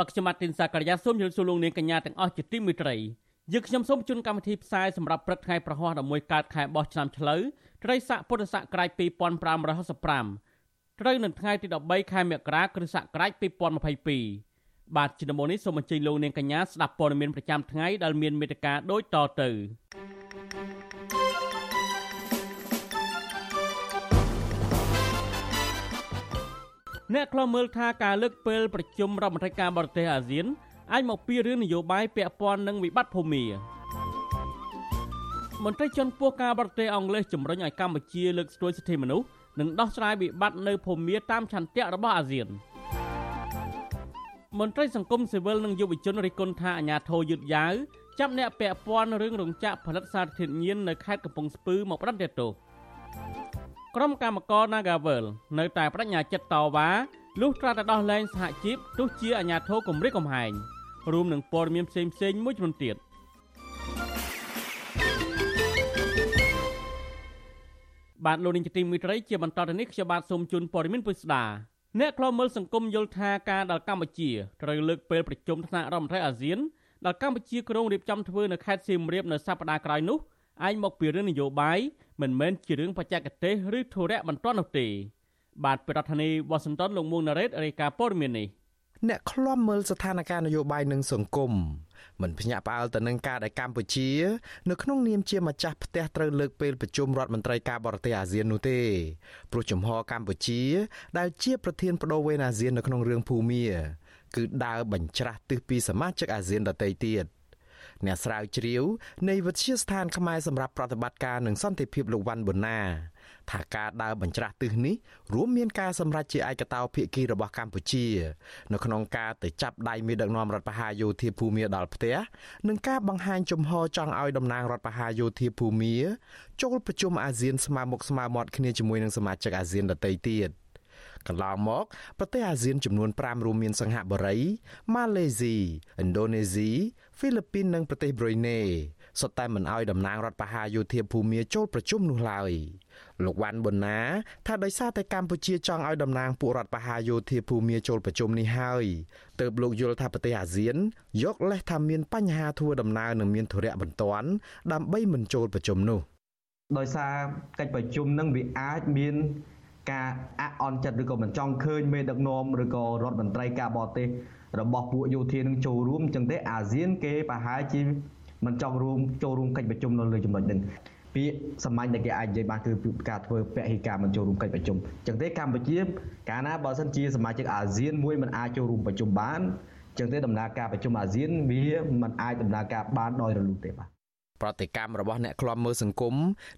បាទខ្ញុំម៉ាទីនសាករិយាសូមជម្រាបសួរលោកនាងកញ្ញាទាំងអស់ជាទីមេត្រីយើងខ្ញុំសូមជូនកម្មវិធីផ្សាយសម្រាប់ព្រឹកថ្ងៃប្រហ័ស11កើតខែបោះឆ្នាំឆ្លូវត្រីស័កពុទ្ធសករាជ2565ត្រូវនៅថ្ងៃទី13ខែមករាគ្រិស្តសករាជ2022បាទជំនុំនេះសូមអញ្ជើញលោកនាងកញ្ញាស្ដាប់ព័ត៌មានប្រចាំថ្ងៃដែលមានមេត្តាដូចតទៅ អ្នកខ្លំមើលថាការលើកពេលប្រជុំរដ្ឋមន្ត្រីការបរទេសអាស៊ានអាចមកពីរឿងនយោបាយពាក់ព័ន្ធនឹងវិបត្តិភូមិមន្ត្រីជាន់ខ្ពស់ការបរទេសអង់គ្លេសជំរុញឲ្យកម្ពុជាលើកស្ទួយសិទ្ធិមនុស្សនិងដោះស្រាយវិបត្តិនៅភូមិតាមឆន្ទៈរបស់អាស៊ាន។មន្ត្រីសង្គមស៊ីវិលនិងយុវជនរិះគន់ថាអាញាធរយឺតយ៉ាវចាប់អ្នកពាក់ព័ន្ធរឿងរោងចក្រផលិតសារធាតុញៀននៅខេត្តកំពង់ស្ពឺមកផ្ដន្ទាទោស ក្រុមកម្មករ Nagavel នៅតែបដិញ្ញាចិត្តតវ៉ាលុះត្រាតែដោះលែងសហជីពទោះជាអាញាធរគម្រិះកំហែងរួមនឹងព័ត៌មានផ្សេងផ្សេងមួយចំនួនទៀតបាទលោកនាងជាទីមេត្រីជាបន្តទៅនេះខ្ញុំបាទសូមជូនព័ត៌មានពុស្ដាអ្នកខ្លោមើលសង្គមយល់ថាការដែលកម្ពុជាត្រូវលើកពេលប្រជុំថ្នាក់រដ្ឋមន្ត្រីអាស៊ានដែលកម្ពុជាក្រុងរៀបចំធ្វើនៅខេត្តសៀមរាបនៅសប្តាហ៍ក្រោយនោះ អាចមកពីរឿងនយោបាយមិនមែនជារឿងបច្ចេកទេស ឬធុរៈបន្ទាន់នោះទេ បាទប្រធានាធិបតីវ៉ាស៊ីនតោនលោកមួងណារ៉េតរាយការណ៍ព័ត៌មាននេះអ្នកឃ្លាំមើលស្ថានភាពនយោបាយនិងសង្គមមិនភ្ញាក់ផ្អើលទៅនឹងការដែលកម្ពុជា នៅក្នុងនាមជាម្ចាស់ផ្ទះត្រូវលើកពេលប្រជុំរដ្ឋមន្ត្រីការបរទេសអាស៊ាននោះទេព្រោះជំហរកម្ពុជា ដែលជាប្រធានបដូវវេនអាស៊ាននៅក្នុងរឿងភូមាគឺដើរបញ្ច្រាស់ទិសពីសមាជិកអាស៊ានដទៃទៀត អ្នកស្រាវជ្រាវនៃវិទ្យាស្ថានខ្មែរសម្រាប់ប្រតិបត្តិការនឹងសន្តិភាពលោកវ៉ាន់ប៊ុនណាថាការដើរបញ្ច្រាស់ទិសនេះរួមមានការសម្រេចជាឯកតោភាគីរបស់កម្ពុជា នៅក្នុងការទៅចាប់ដៃមេដឹកនាំរដ្ឋបហាយោធាភូមាដល់ផ្ទះនិងការបង្ហាញជំហរចង់ឲ្យតំណាងរដ្ឋបហាយោធាភូមាចូលប្រជុំអាស៊ានស្មើមុខស្មើមាត់គ្នាជាមួយនឹងសមាជិកអាស៊ានដទៃទៀតកន្លងមកប្រទេសអាស៊ានចំនួន5រួមមានសិង្ហបុរីម៉ាឡេស៊ីឥណ្ឌូនេស៊ី ហ្វីលីពីននិងប្រទេសប្រ៊ុយណេសុទ្ធតែមិនអោយតំណាងរដ្ឋបហាយោធាភូមាចូលប្រជុំនោះឡើយលោកវ៉ាន់ប៊ុនណាថាដោយសារតែកម្ពុជាចង់ឲ្យតំណាងពួករដ្ឋបហាយោធាភូមាចូលប្រជុំនេះហើយទើបលោកយល់ថាប្រទេសអាស៊ាន យកលេសថាមានបញ្ហាធ្វើដំណើរនិងមានធរៈបន្ទាន់ដើម្បីមិនចូលប្រជុំនោះដោយសារកិច្ចប្រជុំនឹងវាអាចមានការអអន់ចិត្តឬក៏មិនចង់ឃើញមេដឹកនាំឬក៏រដ្ឋមន្ត្រីការបរទេស របស់ពួកយោធានឹងចូលរួមអញ្ចឹងទេអាស៊ានគេប្រហែលជាមិនចង់រួមចូលរួមកិច្ចប្រជុំនៅលើចំណុចនេះពាក្យសម្ាញ់ដែលគេអាចនិយាយបានគឺការធ្វើពហិការមិនចូលរួមកិច្ចប្រជុំអញ្ចឹងទេកម្ពុជាកាលណាបើសិនជាសមាជិកអាស៊ានមួយមិនអាចចូលរួមប្រជុំបានអញ្ចឹងទេដំណើរការប្រជុំអាស៊ានវាមិនអាចដំណើរការបានដោយរលូនទេបាទ ប្រតិកម្មរបស់អ្នកឃ្លាំមើលសង្គម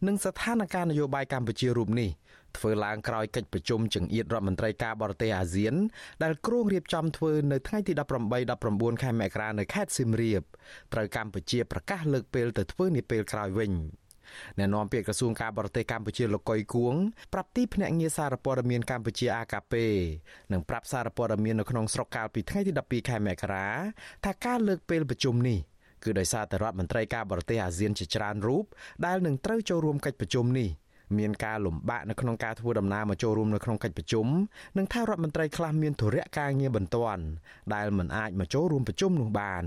និងស្ថានភាពនយោបាយកម្ពុជារូបនេះធ្វើឡើងក្រោយកិច្ចប្រជុំចង្អៀតរដ្ឋមន្ត្រីការបរទេសអាស៊ាន ដែលគ្រោងរៀបចំធ្វើនៅថ្ងៃទី18 19ខែមករានៅខេត្តសៀមរាបត្រូវកម្ពុជាប្រកាសលើកពេលទៅធ្វើនាពេលក្រោយវិញអ្នកនាំពាក្យក្រសួងការបរទេសកម្ពុជាលោកកុយគួងប្រាប់ទីភ្នាក់ងារសារព័ត៌មានកម្ពុជា AKP និងប្រាប់សារព័ត៌មាននៅក្នុងស្រុកកាលពីថ្ងៃទី12ខែមករាថាការលើកពេលប្រជុំនេះ គឺដោយសារតែរដ្ឋមន្ត្រីការបរទេសអាស៊ានជាច្រើនរូបដែលនឹងត្រូវចូលរួមកិច្ចប្រជុំនេះមានការលំបាកនៅក្នុងការធ្វើដំណើរមកចូលរួមនៅក្នុងកិច្ចប្រជុំនិងថារដ្ឋមន្ត្រីខ្លះមានធរៈការងារបន្ទាន់ដែលមិនអាចមកចូលរួមប្រជុំនោះបាន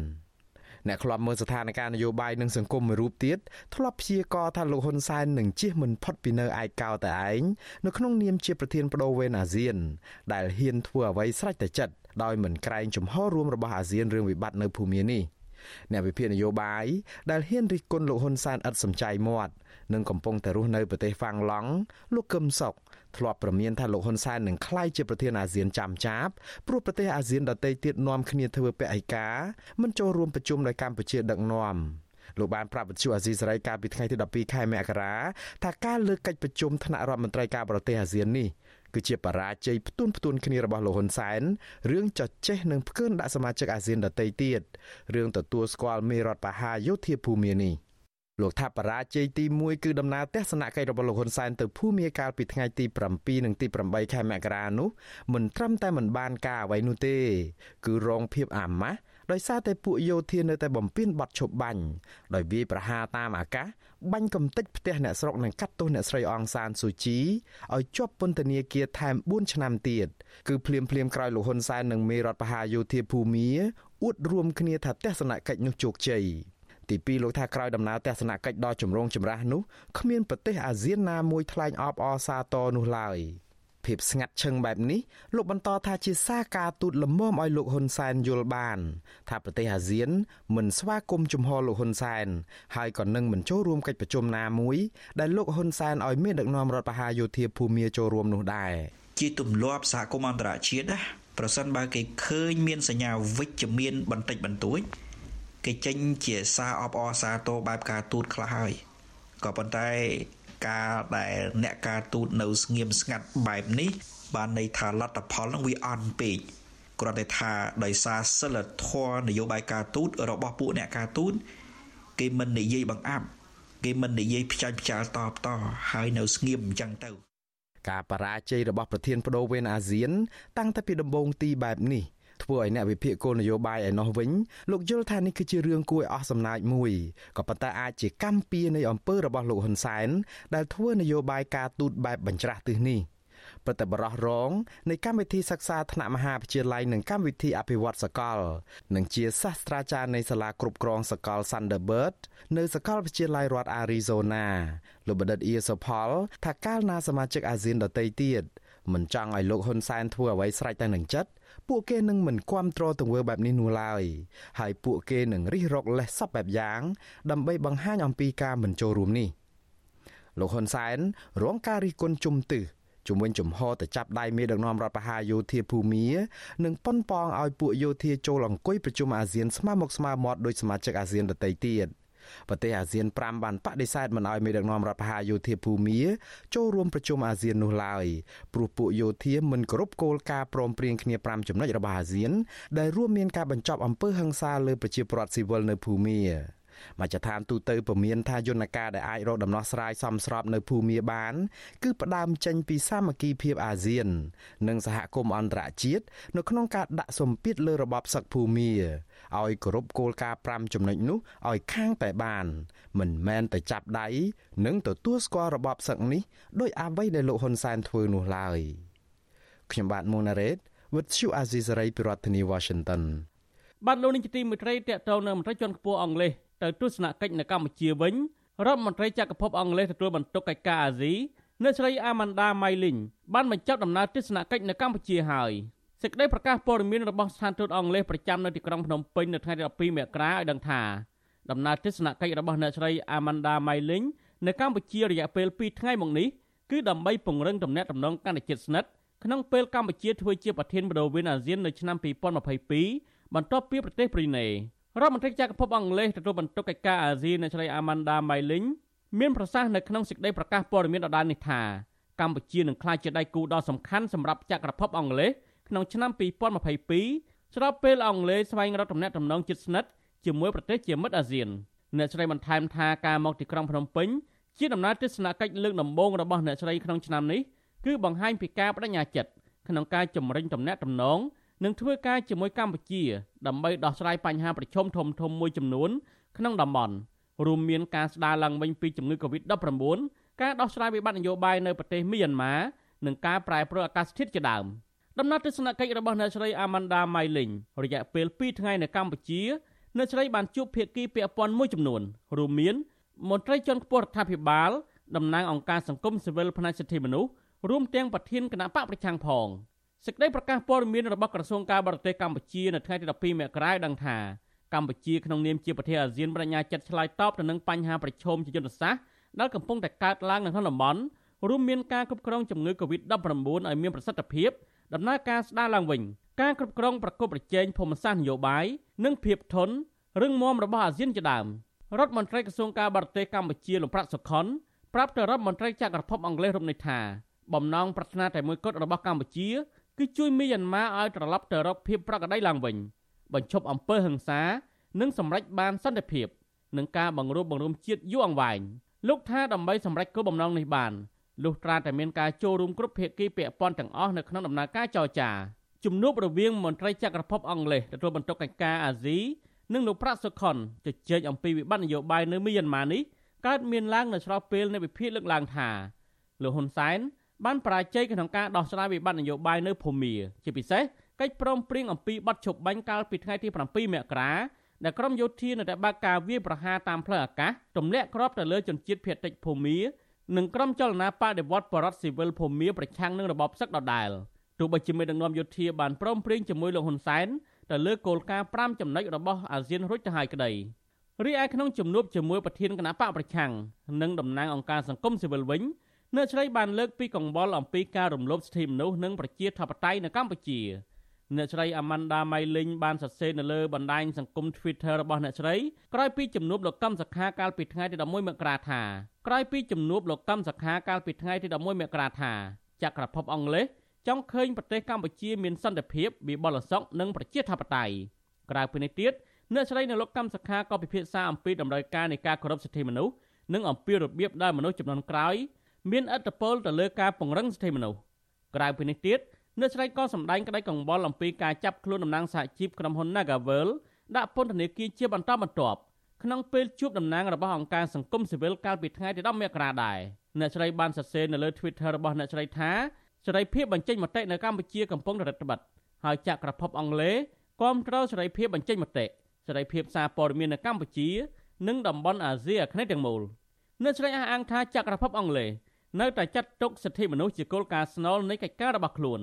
អ្នកខ្លាប់មើលស្ថានភាពនយោបាយនិងសង្គមមួយរូបទៀតធ្លាប់ព្យាករថាលោកហ៊ុនសែននឹងជៀសមិនផុតពីនៅឯកោតែឯងនៅក្នុងនាមជាប្រធានបដូវវេនអាស៊ាន ដែលហ៊ានធ្វើអ្វីស្រេចតែចិត្តដោយមិនក្រែងជំហររួមរបស់អាស៊ានរឿងវិបត្តិនៅភូមានេះ អ្នកវិភាគនយោបាយដែលហ៊ានរិះគន់លោកហ៊ុនសែនឥតសំចៃមាត់និងកំពុងតែរស់នៅប្រទេសហ្វាំងឡង់លោកកឹមសុខធ្លាប់ប្រមានថាលោកហ៊ុនសែននឹងក្លាយជាប្រធានអាស៊ានចាំចាបព្រោះប្រទេសអាស៊ានដទៃទៀតនាំគ្នាធ្វើពហិការមិនចូលរួមប្រជុំដោយកម្ពុជាដឹកនាំលោកបានប្រាប់វិទ្យុអាស៊ីសេរីកាលពីថ្ងៃទី12ខែមករាថាការលើកកិច្ចប្រជុំថ្នាក់រដ្ឋមន្ត្រីការបរទេសអាស៊ាននេះ គឺជាបរាជ័យផ្ទួនផ្ទួនគ្នារបស់លោកហ៊ុនសែនរឿងចចេះនឹងផ្កើនដាក់សមាជិកអាស៊ានដទៃទៀតរឿងទទួលស្គាល់មេរដ្ឋបហាយោធាភូមានេះលោកថាបរាជ័យទី1គឺដំណើរទស្សនកិច្ចរបស់លោកហ៊ុនសែនទៅភូមាកាលពីថ្ងៃទី7និងទី8ខែមករានោះមិនត្រឹមតែមិនបានការអ្វីនោះទេ គឺរងភាពអាម៉ាស់ ដោយសារតែពួកយោធានៅតែបំពេញបទឈប់បាញ់ដោយវាយប្រហារតាមអាកាសបាញ់កំទេចផ្ទះអ្នកស្រុកនិងកាត់ទោសអ្នកស្រីអងសានស៊ូជីឲ្យជាប់ពន្ធនាគារថែម4ឆ្នាំទៀតគឺភ្លាមភ្លាមក្រោយលោកហ៊ុនសែននិងមេរដ្ឋបហាយោធាភូមាអួតរួមគ្នាថាទស្សនកិច្ចនោះជោគជ័យទី2លោកថាក្រោយដំណើរទស្សនកិច្ចដ៏ចម្រូងចម្រាសនោះគ្មានប្រទេសអាស៊ានណាមួយថ្លែងអបអរសាទរនោះឡើយ ភាពស្ងាត់ឈឹងបែបនេះលោកបន្តថាជាសារការទូតលំមឲ្យលោកហ៊ុនសែនយល់បាន ថាប្រទេសអាស៊ាន មិនស្វាគមន៍ជំហរលោកហ៊ុនសែនហើយក៏នឹងមិនចូលរួមកិច្ចប្រជុំណាមួយដែលលោកហ៊ុនសែនឲ្យមានដឹកនាំរដ្ឋបហាយោធាភូមាចូលរួមនោះដែរជាទម្លាប់សហគមន៍អន្តរជាតិណាប្រសិនបើគេឃើញមានសញ្ញាវិជ្ជមានបន្តិចបន្តួចគេចេញជាសារអបអរសាទរបែបការទូតខ្លះហើយក៏ប៉ុន្តែ ការដែលអ្នកការទូតនៅស្ងៀមស្ងាត់បែបនេះ បានន័យថាលទ្ធផលនឹងវាអន់ពេកគ្រាន់តែថាដោយសារសិលធម៌នយោបាយការទូតរបស់ពួកអ្នកការទូតគេមិននិយាយបង្អាប់គេមិននិយាយផ្ចាញ់ផ្ចាលតបតហើយនៅស្ងៀមអញ្ចឹងទៅការបរាជ័យរបស់ប្រធានបដូវវេនអាស៊ាន តាំងតែពីដំបូងទីបែបនេះ ធ្វើឲ្យអ្នកវិភាគគោលនយោបាយឯណោះវិញលោកយល់ថានេះគឺជារឿងគួរឲ្យអស់សំណើចមួយក៏ប៉ុន្តែអាចជាកម្មពៀនៃអំពើរបស់លោកហ៊ុនសែនដែលធ្វើនយោបាយការទូតបែបបញ្ច្រាស់ទិសនេះប្រតិបរោះរងនៃកម្មវិធីសិក្សាថ្នាក់មហាវិទ្យាល័យនិងកម្មវិធីអភិវឌ្ឍសកល និងជាសាស្ត្រាចារ្យនៃសាលាគ្រប់គ្រងសកល Thunderbird នៅសាកលវិទ្យាល័យរដ្ឋ Arizona លោកបណ្ឌិតអ៊ីសផលថាកាលណាសមាជិកអាស៊ានដទៃទៀតមិនចង់ឲ្យលោកហ៊ុនសែនធ្វើអ្វីស្រេចតែនឹងចិត្ត ពួកគេនឹងមិនគ្រប់គ្រងទង្វើបែបនេះនោះឡើយហើយពួកគេនឹងរិះរកលេសសពបែបយ៉ាង ដើម្បីបង្ហាញអំពីការមិនចូលរួមនេះលោកហ៊ុនសែនរងការរិះគន់ជុំទិសជំវិញចំហទៅចាប់ដៃមេដឹកនាំរដ្ឋបហាយោធាភូមានិងប៉ុនប៉ងឲ្យពួកយោធាចូលអង្គុយប្រជុំអាស៊ានស្មើមុខស្មើមាត់ដោយសមាជិកអាស៊ានដទៃទៀត។ ប្រទេសអាស៊ាន5បានបដិសេធមិនឲ្យមេដឹកនាំរដ្ឋបហាយោធាភូមាចូលរួមប្រជុំអាស៊ាននោះឡើយព្រោះពួកយោធាមិនគោរពគោលការណ៍ព្រមព្រៀងគ្នា5ចំណុចរបស់អាស៊ានដែលរួមមានការបញ្ចប់អំពើហិង្សាលើប្រជាពលរដ្ឋស៊ីវិលនៅភូមា មជ្ឈដ្ឋានទូទៅពមៀនថាយន្តការដែលអាចរកដំណោះស្រាយសមស្របនៅភូមាបាន គឺផ្ដើមចេញពីសាមគ្គីភាពអាស៊ាន និងសហគមន៍អន្តរជាតិនៅក្នុងការដាក់សម្ពាធលើរបបសឹកភូមាឲ្យគោរពគោលការណ៍5ចំណុចនោះឲ្យខាងតែបាន មិនមែនតែចាប់ដៃនិងទទួលស្គាល់របបសឹកនេះដោយអ្វីដែលលោកហ៊ុនសែនធ្វើនោះឡើយខ្ញុំបាទមុនណារ៉េត With you Azizari ពីរដ្ឋធានី Washington បាទលោកនាយកទីមេត្រីតកតងនៅមន្ត្រីជាន់ខ្ពស់អង់គ្លេស ទៅទស្សនកិច្ចនៅកម្ពុជាវិញរដ្ឋមន្ត្រីចក្រភពអង់គ្លេសទទួលបន្ទុកកិច្ចការអាស៊ីអ្នកស្រីអាម៉ាន់ដាម៉ៃលីងបានបញ្ចប់ដំណើរទស្សនកិច្ចនៅកម្ពុជាហើយសេចក្តីប្រកាសព័ត៌មានរបស់ស្ថានទូតអង់គ្លេសប្រចាំនៅទីក្រុងភ្នំពេញនៅថ្ងៃទី12មករាឲ្យដឹងថាដំណើរទស្សនកិច្ចរបស់អ្នកស្រីអាម៉ាន់ដាម៉ៃលីងនៅកម្ពុជារយៈពេល2ថ្ងៃមកនេះគឺដើម្បីពង្រឹងទំនាក់ទំនងកាន់តែជិតស្និទ្ធក្នុងពេលកម្ពុជាធ្វើជាប្រធានបដូវវេនអាស៊ាននៅឆ្នាំ2022បន្ទាប់ពីប្រទេសប្រ៊ុយណេ រដ្ឋមន្ត្រីចក្រភពអង់គ្លេសទទួលបន្ទុកកិច្ចការអាស៊ីនៅឆ្លៃអាម៉ាន់ដាម៉ៃលីងមានប្រសាសន៍នៅក្នុងសេចក្តីប្រកាសព័ត៌មានដដែលនេះថាកម្ពុជានឹងក្លាយជាដៃគូដ៏សំខាន់សម្រាប់ចក្រភពអង់គ្លេសក្នុងឆ្នាំ2022ស្របពេលអង់គ្លេសស្វែងរកទំនាក់ទំនងជិតស្និទ្ធជាមួយប្រទេសជាមិត្តអាស៊ានអ្នកស្រីបន្ថែមថាការមកទីក្រុងភ្នំពេញជាដំណើរទស្សនកិច្ចលើកដំបូងរបស់អ្នកស្រីក្នុងឆ្នាំនេះគឺបង្ហាញពីការបដិញ្ញាចិត្តក្នុងការជំរុញទំនាក់ទំនង នឹងធ្វើការជាមួយកម្ពុជា ដើម្បីដោះស្រាយបញ្ហាប្រឈមធំធំមួយចំនួនក្នុងតំបន់រួមមានការស្ដារឡើងវិញពីជំងឺ Covid-19 ការដោះស្រាយវិបត្តិនយោបាយនៅប្រទេសមីយ៉ាន់ម៉ានិងការប្រែប្រួលអាកាសធាតុជាដើមដំណើរទស្សនកិច្ចរបស់អ្នកស្រីអាម៉ាន់ដាម៉ៃលីងរយៈពេល2ថ្ងៃនៅកម្ពុជាអ្នកស្រីបានជួបភាគីពាក់ព័ន្ធមួយចំនួនរួមមានមន្ត្រីជាន់ខ្ពស់រដ្ឋាភិបាលតំណាងអង្គការសង្គមស៊ីវិលផ្នែកសិទ្ធិមនុស្សរួមទាំងប្រធានគណៈបកប្រឆាំងផង។ សេចក្តីប្រកាសព័ត៌មានរបស់ក្រសួងការបរទេសកម្ពុជានៅថ្ងៃទី12មករាដឹងថាកម្ពុជាក្នុងនាមជាប្រទេសអាស៊ានបញ្ញាចិត្តឆ្លើយតបទៅនឹងបញ្ហាប្រឈមជាយុទ្ធសាស្ត្រដែលកំពុងតែកើតឡើងនៅក្នុងតំបន់រួមមានការគ្រប់គ្រងជំងឺ Covid-19 ឲ្យមានប្រសិទ្ធភាពដំណើរការស្ដារឡើងវិញការគ្រប់គ្រងប្រកបប្រជែងភូមិសាស្ត្រនយោបាយនិងភាពធន់រឹងមាំរបស់អាស៊ានជាដើមរដ្ឋមន្ត្រីក្រសួងការបរទេសកម្ពុជាលោកប្រាក់សុខុនប្រាប់ទៅរដ្ឋមន្ត្រីចក្រភពអង់គ្លេសរំនេះថាបំណងប្រាថ្នាតែមួយគត់របស់កម្ពុជា គឺជួយមីយ៉ាន់ម៉ាឲ្យត្រឡប់ទៅរកភាពប្រក្រតីឡើងវិញបញ្ឈប់អំពើហិង្សានិងសម្រេចបានសន្តិភាពនិងការបង្រួបបង្រួមជាតិយូរអង្វែងលោកថាដើម្បីសម្រេចគោលបំណងនេះបានលុះត្រាតែមានការចូលរួមគ្រប់ភាគីពាក់ព័ន្ធទាំងអស់នៅក្នុងដំណើរការចរចាជំនួបរវាងមន្ត្រីចក្រភពអង់គ្លេសទទួលបន្ទុកកិច្ចការអាស៊ីនិងលោកប្រាក់សុខុនជជែកអំពីវិបត្តិនយោបាយនៅមីយ៉ាន់ម៉ានេះកើតមានឡើងនៅស្របពេលនៃវិភាគលើកឡើងថាលោកហ៊ុនសែន បានបរាជ័យក្នុងការដោះស្រាយវិបត្តិនយោបាយនៅភូមាជាពិសេសកិច្ចព្រមព្រៀងអំពីបទឈប់បាញ់កាលពីថ្ងៃទី7មករាដែលក្រមយោធានៅតែបើកការវាយប្រហារតាមផ្លូវអាកាសទម្លាក់គ្រាប់ទៅលើជនជាតិភៀតតិចភូមានិងក្រុមចលនាបដិវត្តបរដ្ឋស៊ីវិលភូមាប្រឆាំងនឹងរបបសឹកដដែលទោះបីជាមេដឹកនាំយោធាបានព្រមព្រៀងជាមួយលោកហ៊ុនសែនទៅលើគោលការណ៍5ចំណុចរបស់អាស៊ានរួចទៅហើយក្តីរីឯក្នុងជំនួបជាមួយប្រធានគណៈបកប្រឆាំងនិងតំណាងអង្គការសង្គមស៊ីវិលវិញ អ្នកស្រីបានលើកពីកង្វល់អំពីការរំលោភសិទ្ធិមនុស្សនិងប្រជាធិបតេយ្យនៅកម្ពុជាអ្នកស្រី Amanda Mailing បានសរសេរនៅលើបណ្ដាញសង្គម Twitter របស់អ្នកស្រីក្រោយពីជំនួបលោកកឹមសុខាកាលពីថ្ងៃទី11មករាថាក្រោយពីជំនួបលោកកឹមសុខាកាលពីថ្ងៃទី11មករាថាចក្រភពអង់គ្លេសចង់ឃើញប្រទេសកម្ពុជាមានសន្តិភាពវិបលសុខនិងប្រជាធិបតេយ្យក្រៅពីនេះទៀតអ្នកស្រីនៅលោកកម្មសខាក៏ពិភាក្សាអំពីដំណើរការនៃការគោរពសិទ្ធិមនុស្សនិងអំពីរបៀបដែលមនុស្សចំនួនក្រោយ មានឥទ្ធិពលទៅលើការពង្រឹងសិទ្ធិមនុស្សក្រៅពីនេះទៀតអ្នកស្រីក៏សម្ដែងក្តីកង្វល់អំពីការចាប់ខ្លួនតំណាងសហជីពក្រុមហ៊ុន Nagavel ដាក់ពន្ធនាគារជាបន្តបន្ទាប់ក្នុងពេលជួបតំណាងរបស់អង្គការសង្គមស៊ីវិលកាលពីថ្ងៃទី10មករាដែរអ្នកស្រីបានសរសេរនៅលើ Twitter របស់អ្នកស្រីថាសេរីភាពបញ្ចេញមតិនៅកម្ពុជាកំពុងរដ្ឋបတ်ហើយចក្រភពអង់គ្លេសគាំទ្រសេរីភាពបញ្ចេញមតិសេរីភាពសារព័ត៌មាននៅកម្ពុជា និងតំបន់អាស៊ីអាគ្នេយ៍ទាំងមូលអ្នកស្រីអះអាងថាចក្រភពអង់គ្លេស នៅតែចាត់ទុកសិទ្ធិមនុស្សជាគោលការណ៍ស្នូលនៃកិច្ចការរបស់ខ្លួន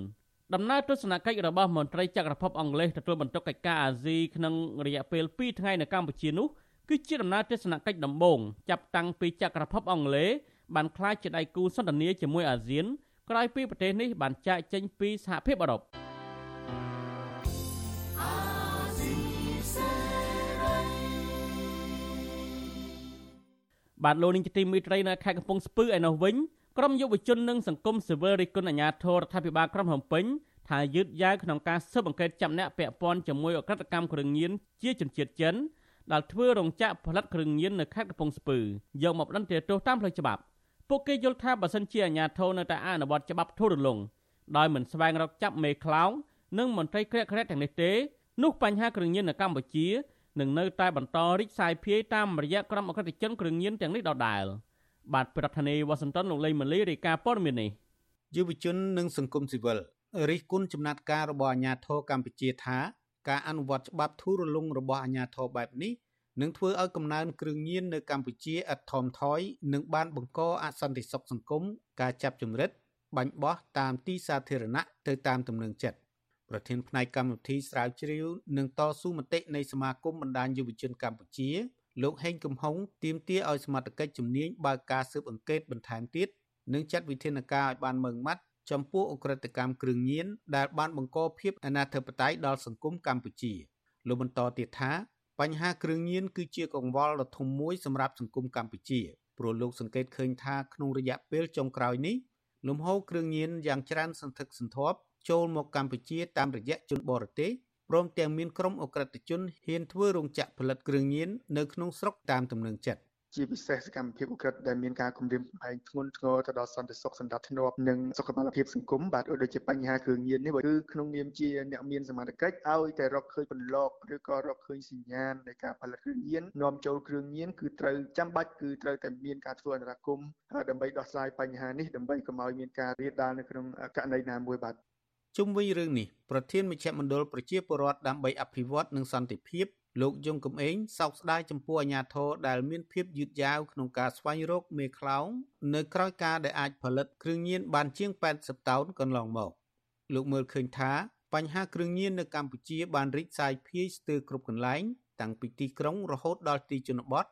ដំណើរទស្សនកិច្ចរបស់មន្ត្រីចក្រភពអង់គ្លេសទទួលបន្ទុកកិច្ចការអាស៊ីក្នុងរយៈពេល2ថ្ងៃនៅកម្ពុជានោះគឺជាដំណើរទស្សនកិច្ចដំបូងចាប់តាំងពីចក្រភពអង់គ្លេសបានក្លាយជាដៃគូសន្ទនាជាមួយអាស៊ានក្រោយពីប្រទេសនេះបានចាកចេញពីសហភាពអឺរ៉ុបបាទលោកនាងជាទីមេត្រីនៅខេត្តកំពង់ស្ពឺឯនោះវិញ ក្រមយុវជននិងសង្គមស៊ីវិលរិះគន់អាជ្ញាធររដ្ឋាភិបាលក្រុងភ្នំពេញថាយឺតយ៉ាវក្នុងការស៊ើបអង្កេតចាប់អ្នកពាក់ព័ន្ធជាមួយអក្រិតកម្មគ្រឿងញៀនជាជនជាតិចិនដែលធ្វើរោងចក្រផលិតគ្រឿងញៀននៅខេត្តកំពង់ស្ពឺយកមកដណ្ដេទោសតាមផ្លូវច្បាប់ពួកគេយល់ថាបើសិនជាអាជ្ញាធរនៅតែអនុវត្តច្បាប់ធូររលុងដោយមិនស្វែងរកចាប់មេខ្លោងនិងមន្ត្រីក្រាក់ក្រាក់ទាំងនេះទេនោះបញ្ហាគ្រឿងញៀននៅកម្ពុជានឹងនៅតែបន្តរីកសាយភាយតាមរយៈក្រុមអក្រិតជនគ្រឿងញៀនទាំងនេះដដែល បាទប្រធានាធិបតីវ៉ាស៊ីនតោនលោកលេងម៉ាលីរាយការណ៍ព័ត៌មាននេះយុវជននិងសង្គមស៊ីវិលរិះគន់ចំណាត់ការរបស់អាជ្ញាធរកម្ពុជាថាការអនុវត្តច្បាប់ធូររលុងរបស់អាជ្ញាធរបែបនេះនឹងធ្វើឲ្យកំណើនគ្រឿងញៀននៅកម្ពុជាឥតថមថយនិងបានបង្កអសន្តិសុខសង្គមការចាប់ជំរិតបាញ់បោះតាមទីសាធារណៈទៅតាមទំនឹងចិត្តប្រធានផ្នែកកម្មវិធីស្រាវជ្រាវនិងតស៊ូមតិនៃសមាគមបណ្ដាញយុវជនកម្ពុជា លោកហេងកំហុងទាមទារឲ្យសមត្ថកិច្ចជំនាញបើកការស៊ើបអង្កេតបន្ថែមទៀតនិងចាត់វិធានការឲ្យបានម៉ឺងម៉ាត់ចំពោះអ ுக ្រិតកម្មគ្រឿងញៀនដែលបានបង្កភាពអនាធិបតេយ្យដល់សង្គមកម្ពុជាលោកបន្តទៀតថាបញ្ហាគ្រឿងញៀនគឺជាកង្វល់ដ៏ធំមួយសម្រាប់សង្គមកម្ពុជាព្រោះលោកសង្កេតឃើញថាក្នុងរយៈពេលចុងក្រោយនេះលំហូរគ្រឿងញៀនយ៉ាងច្រើនសន្ធឹកសន្ធាប់ចូលមកកម្ពុជាតាមរយៈជនបរទេស ព្រមទាំងមានក្រុមអ ுக ្រិតជនហ៊ានធ្វើរោងចក្រផលិតគ្រឿងញៀននៅក្នុងស្រុកតាមទំនឹងចិត្តជាពិសេសសកម្មភាពអ ுக ្រិតដែលមានការគំរាមកំហែងធ្ងន់ធ្ងរទៅដល់សន្តិសុខសណ្ដាប់ធ្នាប់និងសុខភាពសង្គមបាទដូចជាបញ្ហាគ្រឿងញៀននេះគឺក្នុងនាមជាអ្នកមានសមត្ថកិច្ចឲ្យតែរកឃើញបន្លកឬក៏រកឃើញសញ្ញាណនៃការផលិតគ្រឿងញៀននាំចូលគ្រឿងញៀនគឺត្រូវចាំបាច់គឺត្រូវតែមានការធ្វើអន្តរាគមន៍ដើម្បីដោះស្រាយបញ្ហានេះដើម្បីកុំឲ្យមានការរាលដាលនៅក្នុងករណីណាមួយបាទ ជុំវិញរឿងនេះប្រធានមជ្ឈមណ្ឌលប្រជាពលរដ្ឋដើម្បីអភិវឌ្ឍនិងសន្តិភាពលោកយងកំឯងសោកស្ដាយចំពោះអាញាធរដែលមានភាពយឺតយ៉ាវក្នុងការស្វែងរកមេខ្លោងនៅក្រោយការដែលអាចផលិតគ្រឿងញៀនបានជាង80តោនកន្លងមក លោកមើលឃើញថាបញ្ហាគ្រឿងញៀននៅកម្ពុជាបានរីកសាយភាយស្ទើរគ្រប់កន្លែង តាំងពីទីក្រុងរហូតដល់ទីជនបទ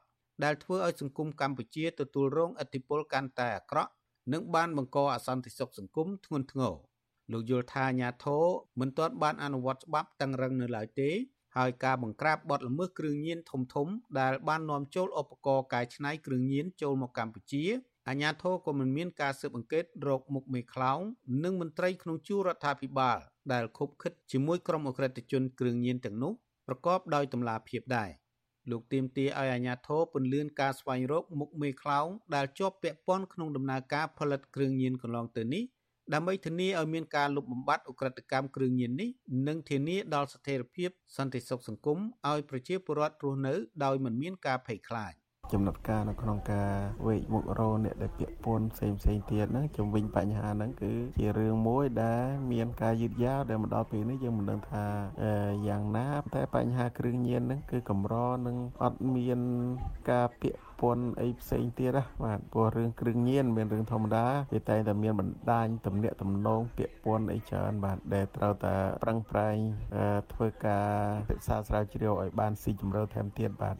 ដែលធ្វើឲ្យសង្គមកម្ពុជាទទួលរងឥទ្ធិពលកាន់តែអាក្រក់និងបានបង្កអសន្តិសុខសង្គមធ្ងន់ធ្ងរ លោកយល់ថាអាញាធរមិនទាន់បានអនុវត្តច្បាប់តឹងរឹងនៅឡើយទេហើយការបង្ក្រាបបទល្មើសគ្រឿងញៀនធំធំដែលបាននាំចូលឧបករណ៍កែច្នៃគ្រឿងញៀនចូលមកកម្ពុជាអាជ្ញាធរក៏មិនមានការស៊ើបអង្កេតរកមុខមេខ្លោងនិងមន្ត្រីក្នុងជួររដ្ឋាភិបាលដែលខົບខិតជាមួយក្រុមអក្រិតជនគ្រឿងញៀនទាំងនោះប្រកបដោយតម្លាភាពដែរលោកទៀមទាឲ្យអាជ្ញាធរពន្យាការស្វែងរកមុខមេខ្លោងដែលជាប់ពាក់ព័ន្ធក្នុងដំណើរការផលិតគ្រឿងញៀនកន្លងទៅនេះ ដើម្បីធានាឲ្យមានការលុបបំបាត់អ ுக ្រិតកម្មគ្រឿងញៀននេះនិងធានាដល់ស្ថិរភាពសន្តិសុខសង្គមឲ្យប្រជាពលរដ្ឋរស់នៅដោយមិនមានការភ័យខ្លាចចំណាត់ការនៅក្នុងការវេកមុខរោអ្នកដែលពាក់ព័ន្ធផ្សេងផ្សេងទៀតហ្នឹងជំវិញបញ្ហាហ្នឹងគឺជារឿងមួយដែលមានការយឺតយ៉ាវដែលមកដល់ពេលនេះយើងមិនដឹងថាយ៉ាងណាតែបញ្ហាគ្រឿងញៀនហ្នឹងគឺកម្រនឹងអត់មានការពាក់ ព័ន្ធអីផ្សេងទៀតណាបាទព្រោះរឿងគ្រឿងញៀនមានរឿងធម្មតាវាតែងតែមានបណ្ដាញទំនាក់ទំនងពាក់ព័ន្ធអីច្រើនបាទដែលត្រូវតែប្រឹងប្រែងធ្វើការសិក្សាស្រាវជ្រាវឲ្យបានស៊ីជម្រៅថែមទៀតបាទ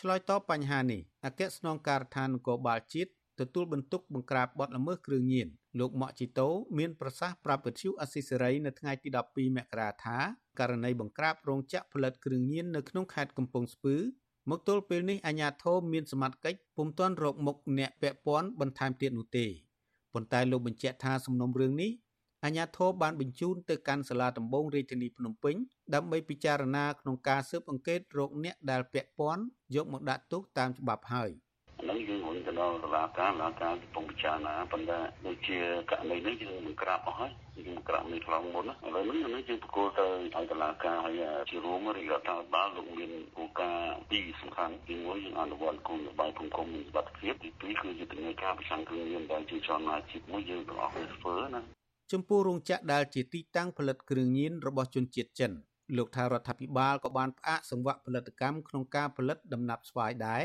ឆ្លើយតបបញ្ហានេះអគ្គស្នងការដ្ឋាននគរបាលជាតិទទួលបន្ទុកបង្ក្រាបបទល្មើសគ្រឿងញៀនលោកម៉ាក់ជីតូមានប្រសាសន៍ប្រាប់វិទ្យុអស៊ីសេរីនៅថ្ងៃទី12មករាថាករណីបង្ក្រាបរោងចក្រផលិតគ្រឿងញៀននៅក្នុងខេត្តកំពង់ស្ពឺ មកទល់ពេលនេះអាជ្ញាធរមានសមត្ថកិច្ចពុំទាន់រកមុខអ្នកពាក់ព័ន្ធបន្ថែមទៀតនោះទេប៉ុន្តែលោកបញ្ជាក់ថាសំណុំរឿងនេះអាជ្ញាធរបានបញ្ជូនទៅកាន់សាលាដំបងរាជធានីភ្នំពេញដើម្បីពិចារណាក្នុងការស៊ើបអង្កេតរោគអ្នកដែលពាក់ព័ន្ធយកមកដាក់ទោសតាមច្បាប់ហើយ នឹងយើងហុញទៅដល់សាលាការសាលាការកំពុងពិចារណាប៉ុន្តែដូចជាករណីនេះយើងមិនក្រាបអស់ហើយយើងក្រាបនេះខ្លងមុនណាឥឡូវនេះនេះយើងប្រគល់ទៅឲ្យសាលាការហើយជារួមរាជរដ្ឋាភិបាលលោកមានគោលការណ៍ពីរសំខាន់ទីមួយយើងអនុវត្តគោលនយោបាយភូមិឃុំមានសុខភាពទីពីរគឺយុទ្ធនាការប្រឆាំងគ្រឿងញៀនដែលជាចលនាជាតិមួយយើងទាំងអស់គ្នាធ្វើណាចំពោះរោងចក្រដែលជាទីតាំងផលិតគ្រឿងញៀនរបស់ជនជាតិចិនលោកថារដ្ឋាភិបាលក៏បានផ្អាកសង្វាក់ផលិតកម្មក្នុងការផលិតដំណាប់ស្វាយដែរ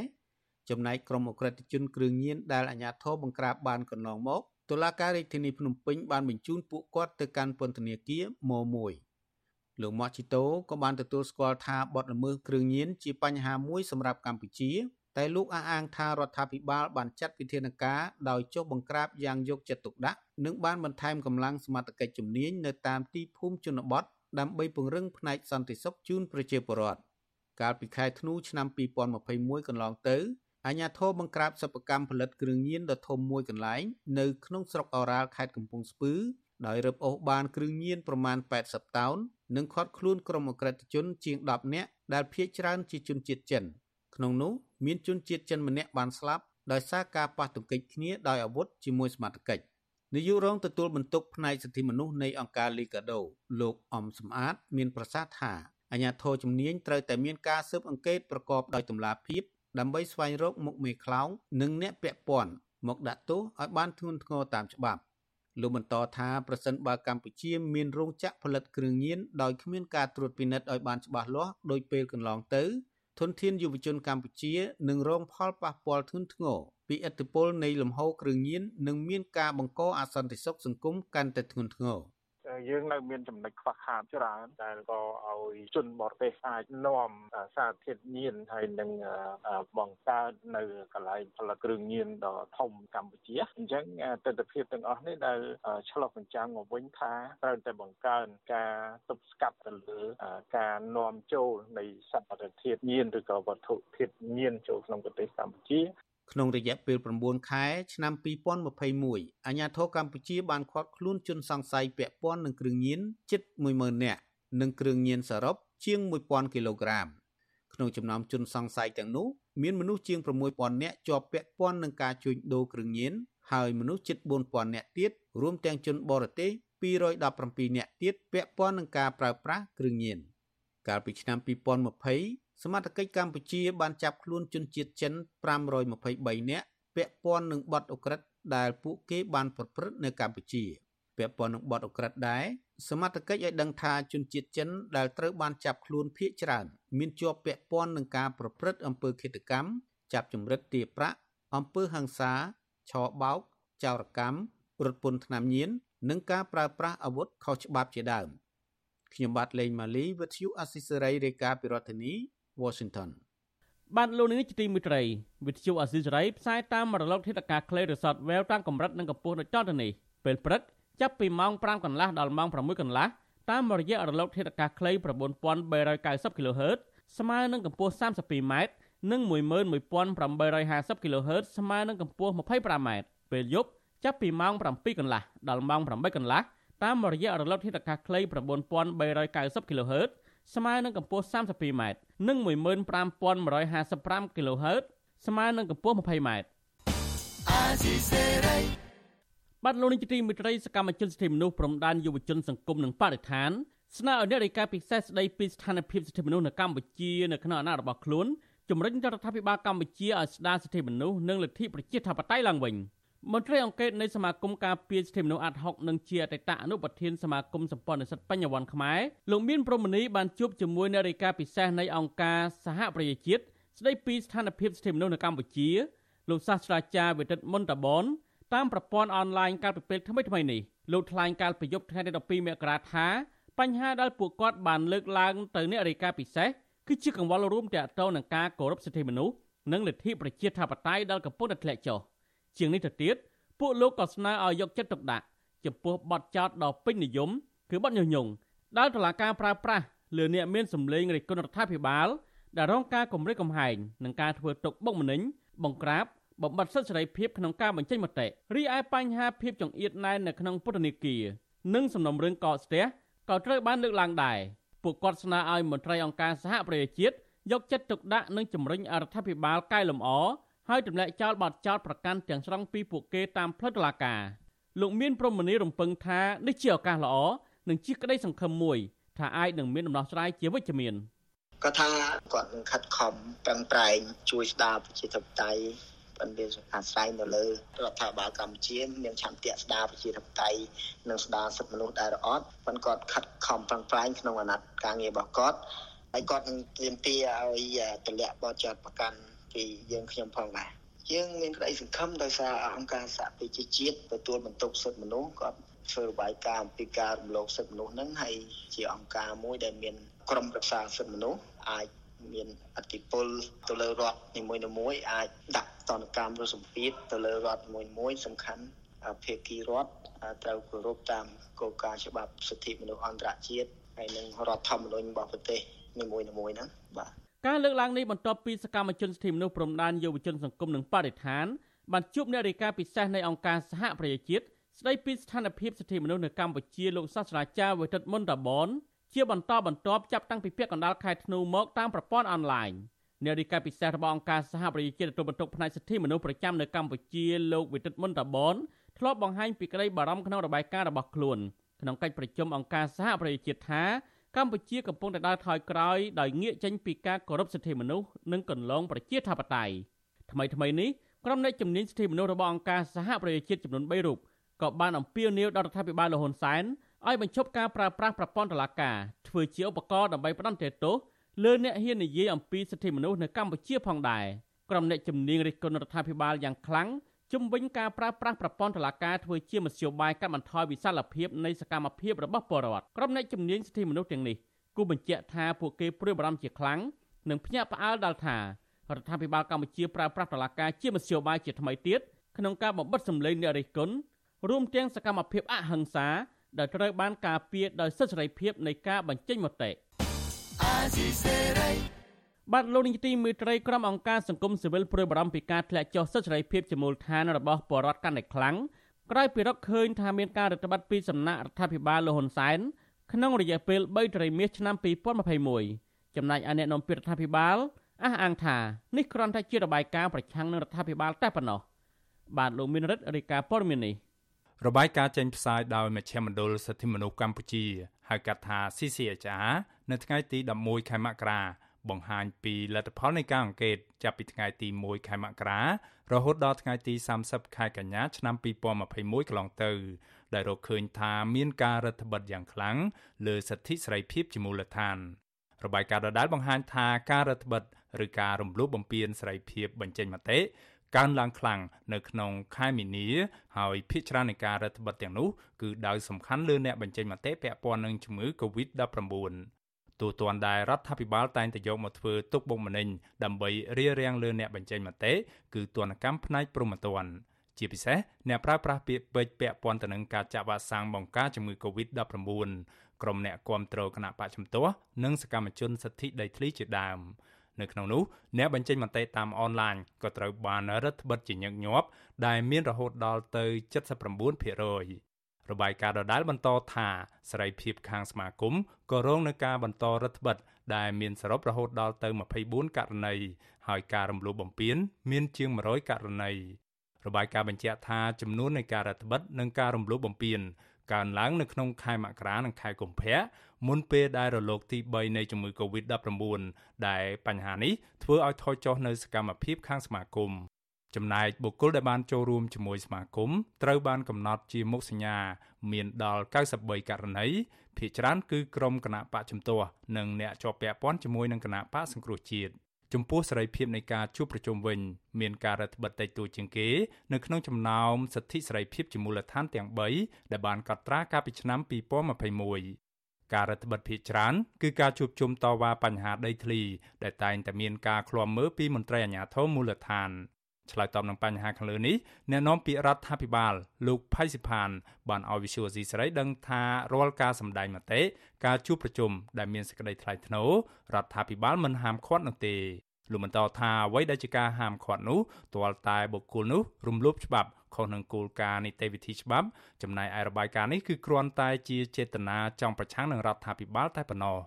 ចំណែកក្រុមអក្រិតជនគ្រឿងញៀនដែលអាជ្ញាធរបង្ក្រាបបានកន្លងមកតុលាការរាជធានីភ្នំពេញបានបញ្ជូនពួកគាត់ទៅកាន់ពន្ធនាគារម1លោកម៉ាជីតូក៏បានទទួលស្គាល់ថាបទល្មើសគ្រឿងញៀនជាបញ្ហាមួយសម្រាប់កម្ពុជា តែលោកអះអាងថារដ្ឋាភិបាលបានចាត់វិធានការដោយចុះបង្ក្រាបយ៉ាងយកចិត្តទុកដាក់និងបានបន្ថែមកម្លាំងសមត្ថកិច្ចជំនាញនៅតាមទីភូមិជនបទដើម្បីពង្រឹងផ្នែកសន្តិសុខជូនប្រជាពលរដ្ឋកាលពីខែធ្នូឆ្នាំ2021កន្លងទៅ អាជ្ញាធរបង្ក្រាបសិប្បកម្មផលិតគ្រឿងញៀនដ៏ធំមួយកន្លែង នៅក្នុងស្រុកអូរ៉ាល់ខេត្តកំពង់ស្ពឺដោយរឹបអូសបានគ្រឿងញៀនប្រមាណ80តោននិងឃាត់ខ្លួនក្រុមអក្រិតជនជាង10នាក់ដែលភ ieck ច្រើនជាជនជាតិចិនក្នុងនោះមានជនជាតិចិនម្នាក់បានស្លាប់ដោយសារការប៉ះទង្គិចគ្នាដោយអាវុធជាមួយសមត្ថកិច្ចនាយករងទទួលបន្ទុកផ្នែកសិទ្ធិមនុស្សនៃអង្គការ Liga do លោកអំសំអាត មានប្រសាសន៍ថាអាញាធរជំនាញត្រូវតែមានការស៊ើបអង្កេតប្រកបដោយតម្លាភាព ដើម្បីស្វែងរកមុខមេខ្លោងនិងអ្នកពាក់ព័ន្ធមកដាក់ទោសឲ្យបានធ្ងន់ធ្ងរតាមច្បាប់លោកបន្តថាប្រសិនបើកម្ពុជាមានរោងចក្រផលិតគ្រឿងញៀនដោយគ្មានការត្រួតពិនិត្យឲ្យបានច្បាស់លាស់ដោយពេលកន្លងទៅ ធនធានយុវជនកម្ពុជានឹងរងផលប៉ះពាល់ធ្ងន់ធ្ងរពីឥទ្ធិពលនៃលំហូរគ្រឿងញៀននិងមានការបង្កអសន្តិសុខសង្គមកាន់តែធ្ងន់ធ្ងរ។ យើងនៅមានចំណុចខ្វះខាតច្រើនដែលក៏ឲ្យជនបរទេសអាចនាំសារធាតុញៀនហើយនឹងបង្កើតនៅកន្លែងផលិតគ្រឿងញៀនដ៏ធំកម្ពុជាអញ្ចឹងទស្សនវិជ្ជាទាំងអស់នេះដែលឆ្លុះបញ្ចាំងមកវិញថាត្រូវតែបង្កើនការទប់ស្កាត់ទៅលើការនាំចូលនៃសត្វធាតុញៀនឬក៏វត្ថុធាតុញៀនចូលក្នុងប្រទេសកម្ពុជា ក្នុងរយៈពេល9ខែឆ្នាំ2021អាជ្ញាធរកម្ពុជាបានឃាត់ខ្លួនជនសង្ស័យពាក់ព័ន្ធនឹងគ្រឿងញៀនជិត10000នាក់និងគ្រឿងញៀនសរុបជាង1000គីឡូក្រាមក្នុងចំណោមជនសង្ស័យទាំងនោះមានមនុស្សជាង6000នាក់ជាប់ពាក់ព័ន្ធនឹងការជួញដូរគ្រឿងញៀនហើយមនុស្សជិត4000នាក់ទៀតរួមទាំងជនបរទេស217នាក់ទៀតពាក់ព័ន្ធនឹងការប្រើប្រាស់គ្រឿងញៀនកាលពីឆ្នាំ2020 សមត្ថកិច្ចកម្ពុជាបានចាប់ខ្លួនជនជាតិចិន523នាក់ពាក់ព័ន្ធនឹងបទអ ுக ្រិតដែលពួកគេបានប្រព្រឹត្តនៅកម្ពុជាពាក់ព័ន្ធនឹងបទអ ுக ្រិតដែរសមត្ថកិច្ចឲ្យដឹងថាជនជាតិចិនដែលត្រូវបានចាប់ខ្លួនភ ieck ច្រើនមានជាប់ពាក់ព័ន្ធនឹងការប្រព្រឹត្តអំពើឃាតកម្មចាប់ចម្រិតទារប្រាក់អំពើហិង្សាឆោបោកចោរកម្មរត់ពន្ធថ្នាំញៀននិងការប្រើប្រាស់អាវុធខុសច្បាប់ជាដើមខ្ញុំបាទលេងម៉ាលីវិទ្យុអស៊ីសេរីរាយការណ៍ពីរដ្ឋធានី Washington បានលោកនេះជាទីមួយត្រីវិទ្យុអាស៊ីសេរីផ្សាយតាមរលកធាតុអាកាសខ្លីរស័តវែវតាមកម្រិតនិងកម្ពស់ដូចតទៅនេះពេលព្រឹកចាប់ពីម៉ោង5កន្លះដល់ម៉ោង6កន្លះតាមរយៈរលកធាតុអាកាសខ្លី9390 kHz ស្មើនឹងកម្ពស់ 32m និង11850 kHz ស្មើនឹងកម្ពស់ 25m ពេលយប់ចាប់ពីម៉ោង7កន្លះដល់ម៉ោង8កន្លះតាមរយៈរលកធាតុអាកាសខ្លី9390 kHz ស្មើនឹងកម្ពស់ 32m និង15155 kHz ស្មើនឹងកម្ពស់ 20m បាទលោកនាយកទីមេត្រីសកម្មជនសិទ្ធិមនុស្សព្រំដែនយុវជនសង្គមនិងបរិស្ថានស្នើឲ្យអ្នករាយការណ៍ពិសេសស្ដីពីស្ថានភាពសិទ្ធិមនុស្សនៅកម្ពុជានៅក្នុងអាណត្តិរបស់ខ្លួនជំរុញរដ្ឋាភិបាលកម្ពុជាឲ្យស្ដារសិទ្ធិមនុស្សនិងលទ្ធិប្រជាធិបតេយ្យឡើងវិញ មន្ត្រីអង្គការនៃសមាគមការពារសិទ្ធិមនុស្សអាត់ហុកនិងជាអតីតអនុប្រធានសមាគមសម្ព័ន្ធនិស្សិតបញ្ញវន្តខ្មែរលោកមានព្រមនីបានជួបជាមួយអ្នករាយការណ៍ពិសេសនៃអង្គការសហប្រជាជាតិស្ដីពីស្ថានភាពសិទ្ធិមនុស្សនៅកម្ពុជាលោកសាស្ត្រាចារ្យវិទិតមុនតាបនតាមប្រព័ន្ធអនឡាញកាលពីពេលថ្មីៗនេះលោកថ្លែងកាលពីយប់ថ្ងៃទី12មករាថាបញ្ហាដែលពួកគាត់បានលើកឡើងទៅអ្នករាយការណ៍ពិសេសគឺជាកង្វល់រួមទាក់ទងនឹងការគោរពសិទ្ធិមនុស្សនិងលទ្ធិប្រជាធិបតេយ្យដែលកំពុងតែធ្លាក់ចុះ ជាងនេះទៅទៀតពួកលោកក៏ស្នើឲ្យយកចិត្តទុកដាក់ចំពោះបទចោទដ៏ពេញនិយមគឺបទញុះញង់ដែលតុលាការប្រើប្រាស់លើអ្នកមានសម្លេងរិះគន់រដ្ឋាភិបាលដែលរងការគំរាមកំហែងនិងការធ្វើទុកបុកម្នេញបង្ក្រាបបំបត្តិសិទ្ធិសេរីភាពក្នុងការបញ្ចេញមតិរីឯបញ្ហាភាពចង្អៀតណែននៅក្នុងពុទ្ធនីគារនិងសំណុំរឿងកកស្ទះក៏ត្រូវបានលើកឡើងដែរពួកគាត់ស្នើឲ្យមន្ត្រីអង្គការសហប្រជាជាតិយកចិត្តទុកដាក់និងជំរុញរដ្ឋាភិបាលកែលម្អ ហើយទម្លាក់ចោលបទចោទប្រកាន់ទាំងស្រុងពីពួកគេតាមផ្លូវតុលាការលោកមានព្រមនីរំពឹងថានេះជាឱកាសល្អនិងជាក្តីសង្ឃឹមមួយថាអាចនឹងមានដំណោះស្រាយជាវិជ្ជមានគាត់ថាគាត់នឹងខិតខំប្រឹងប្រែងជួយស្ដារប្រជាធិបតេយ្យប៉ុន្តែអាស្រ័យនៅលើរដ្ឋាភិបាលកម្ពុជាមានឆន្ទៈស្ដារប្រជាធិបតេយ្យនិងស្ដារសិទ្ធិមនុស្សដែររអត់ប៉ុន្តែគាត់ខិតខំប្រឹងប្រែងក្នុងអាណត្តិការងាររបស់គាត់ហើយគាត់នឹងទាមទារឲ្យទម្លាក់បទចោទប្រកាន់ ពីយើងខ្ញុំផងដែរយើងមានក្តីសង្ឃឹមដោយសារអង្គការសហប្រជាជាតិទទួលបន្ទុកសិទ្ធិមនុស្សគាត់ធ្វើរបាយការណ៍អំពីការរំលោភសិទ្ធិមនុស្សហ្នឹងហើយជាអង្គការមួយដែលមានក្រុមប្រឹក្សាសិទ្ធិមនុស្សអាចមានអធិបុលទៅលើរដ្ឋនីមួយៗអាចដាក់តនកម្មឬសម្ពាធទៅលើរដ្ឋមួយមួយសំខាន់ភាគីរដ្ឋត្រូវគោរពតាមគោលការណ៍ច្បាប់សិទ្ធិមនុស្សអន្តរជាតិហើយនិងរដ្ឋធម្មនុញ្ញរបស់ប្រទេសនីមួយៗហ្នឹងបាទ ការលើកឡើងនេះបន្ទាប់ពីសកម្មជនសិទ្ធិមនុស្សព្រំដែនយុវជនសង្គមនិងបរិស្ថានបានជួបអ្នករាយការណ៍ពិសេសនៃអង្គការសហប្រជាជាតិស្ដីពីស្ថានភាពសិទ្ធិមនុស្សនៅកម្ពុជាលោកសាស្ត្រាចារ្យវិទិតមុនតាបនជាបន្តបន្ទាប់ចាប់តាំងពីពាក់កណ្ដាលខែធ្នូមកតាមប្រព័ន្ធអនឡាញអ្នករាយការណ៍ពិសេសរបស់អង្គការសហប្រជាជាតិទទួលបន្ទុកផ្នែកសិទ្ធិមនុស្សប្រចាំនៅកម្ពុជាលោកវិទិតមុនតាបនធ្លាប់បង្ហាញពីក្តីបារម្ភក្នុងរបាយការណ៍របស់ខ្លួនក្នុងកិច្ចប្រជុំអង្គការសហប្រជាជាតិថា កម្ពុជាកំពុងតែដើរថយក្រោយដោយងាកចេញពីការគោរពសិទ្ធិមនុស្សនិងកន្លងប្រជាធិបតេយ្យថ្មីថ្មីនេះក្រុមអ្នកជំនាញសិទ្ធិមនុស្សរបស់អង្គការសហប្រជាជាតិចំនួន3រូបក៏បានអំពាវនាវដល់រដ្ឋាភិបាលលហ៊ុនសែនឲ្យបញ្ឈប់ការប្រើប្រាស់ប្រព័ន្ធតុលាការធ្វើជាឧបករណ៍ដើម្បីផ្ដន្ទាទោសលើអ្នកហ៊ាននិយាយអំពីសិទ្ធិមនុស្សនៅកម្ពុជាផងដែរក្រុមអ្នកជំនាញរិះគន់រដ្ឋាភិបាលយ៉ាងខ្លាំង ជំវិញការប្រើប្រាស់ប្រព័ន្ធតុលាការធ្វើជាមធ្យោបាយកាត់បន្ថយវិសាលភាពនៃសកម្មភាពរបស់ពលរដ្ឋក្រុមអ្នកជំនាញសិទ្ធិមនុស្សទាំងនេះគូបញ្ជាក់ថាពួកគេព្រួយបារម្ភជាខ្លាំងនិងភ្ញាក់ផ្អើលដល់ថារដ្ឋាភិបាលកម្ពុជាប្រើប្រាស់តុលាការជាមធ្យោបាយជាថ្មីទៀតក្នុងការបំបិតសម្លេងអ្នករិះគន់រួមទាំងសកម្មភាពអហិង្សាដែលត្រូវបានការពារដោយសិទ្ធិសេរីភាពនៃការបញ្ចេញមតិ បាទលោកនាយកទីមេត្រីក្រុមអង្គការសង្គមស៊ីវិលព្រួយបារម្ភពីការធ្លាក់ចុះសិទ្ធិសេរីភាពជាមូលដ្ឋានរបស់ពលរដ្ឋកាន់តែខ្លាំងក្រោយពីរកឃើញថាមានការរដ្ឋបတ်ពីសំណាក់រដ្ឋាភិបាលលហ៊ុនសែនក្នុងរយៈពេល3ត្រីមាសឆ្នាំ2021ចំណែកឯអ្នកនាំពាក្យរដ្ឋាភិបាលអះអាងថានេះគ្រាន់តែជារបាយការណ៍ប្រឆាំងនឹងរដ្ឋាភិបាលតែប៉ុណ្ណោះបាទលោកមានរិទ្ធរាយការណ៍ព័ត៌មាននេះរបាយការណ៍ចេញផ្សាយដោយមជ្ឈមណ្ឌលសិទ្ធិមនុស្សកម្ពុជាហៅកាត់ថា CCHR នៅថ្ងៃទី11ខែមករា បង្ហាញពីលទ្ធផលនៃការអង្កេតចាប់ពីថ្ងៃទី1ខែមករារហូតដល់ថ្ងៃទី30ខែកញ្ញាឆ្នាំ2021កន្លងទៅ ដែលរកឃើញថាមានការរដ្ឋបិទយ៉ាងខ្លាំងលើសិទ្ធិសេរីភាពជាមូលដ្ឋានរបាយការណ៍ដដែលបង្ហាញថាការរដ្ឋបិទឬការរំលោភបំពានសេរីភាពបញ្ចេញមតិកើនឡើងខ្លាំងនៅក្នុងខែមីនាហើយភាគច្រើននៃការរដ្ឋបិទទាំងនោះគឺដោយសំខាន់លើអ្នកបញ្ចេញមតិពាក់ព័ន្ធនឹងជំងឺ Covid-19 ទូទាត់ដែលរដ្ឋាភិបាលតែងតែយកមកធ្វើទុកបុកម្នេញដើម្បីរារាំងលើអ្នកបញ្ចេញមតិគឺទណ្ឌកម្មផ្នែកព្រហ្មទណ្ឌជាពិសេសអ្នកប្រើប្រាស់ពាក្យពេចន៍ពាក់ព័ន្ធទៅនឹងការចាក់វ៉ាក់សាំងបង្ការជំងឺ Covid-19 ក្រុមអ្នកគាំទ្រគណៈបកជំទាស់និងសកម្មជនសិទ្ធិដីធ្លីជាដើមនៅក្នុងនោះអ្នកបញ្ចេញមតិតាមអនឡាញក៏ត្រូវបានរដ្ឋបិទជាញឹកញាប់ដែលមានរហូតដល់ទៅ79% របាយការណ៍ដដែលបន្តថាសេរីភាពខាងសមាគមក៏រងនឹងការបន្តរដ្ឋបិទដែលមានសរុបរហូតដល់ទៅ24ករណីហើយការរំលោភបំពានមានជាង100ករណីរបាយការណ៍បញ្ជាក់ថាចំនួននៃការរដ្ឋបិទនិងការរំលោភបំពានកើនឡើងនៅក្នុងខែមករានិងខែកុម្ភៈមុនពេលដែលរលកទី3នៃជំងឺ Covid-19 ដែលបញ្ហានេះធ្វើឲ្យថយចុះនៅសកម្មភាពខាងសមាគម ចំណែកបុគ្គលដែលបានចូលរួមជាមួយសមាគមត្រូវបានកំណត់ជាមុខសញ្ញា មានដល់93ករណីភាគច្រើនគឺក្រុមគណៈបកជំទាស់និងអ្នកជាប់ពាក់ព័ន្ធជាមួយនឹងគណៈបកសង្គ្រោះជាតិចំពោះសេរីភាពនៃការជួបប្រជុំវិញ មានការរដ្ឋបិទតិចតួចជាងគេនៅក្នុងចំណោមសិទ្ធិសេរីភាពជាមូលដ្ឋានទាំង3ដែលបានកត់ត្រាកាលពីឆ្នាំ2021ការរដ្ឋបិទភាគច្រើនគឺការជួបជុំតវ៉ាបញ្ហាដីធ្លីដែលតែងតែមានការឃ្លាំមើលពីមន្ត្រីអាជ្ញាធរមូលដ្ឋាន ឆ្លើយតបនឹងបញ្ហាខាងលើនេះអ្នកនាំពាក្យរដ្ឋាភិបាលលោកផៃសិផានបានឲ្យវិសុវស៊ីសេរីដឹងថារាល់ការសម្ដែងមតិការជួបប្រជុំដែលមានសេចក្តីថ្លៃថ្នូររដ្ឋាភិបាលមិនហាមឃាត់នោះទេលោកបន្តថាអ្វីដែលជាការហាមឃាត់នោះទាល់តែបុគ្គលនោះរំលោភច្បាប់ខុសនឹងគោលការណ៍នីតិវិធីច្បាប់ចំណែកឯរបាយការណ៍នេះគឺគ្រាន់តែជាចេតនាចង់ប្រឆាំងនឹងរដ្ឋាភិបាលតែប៉ុណ្ណោះ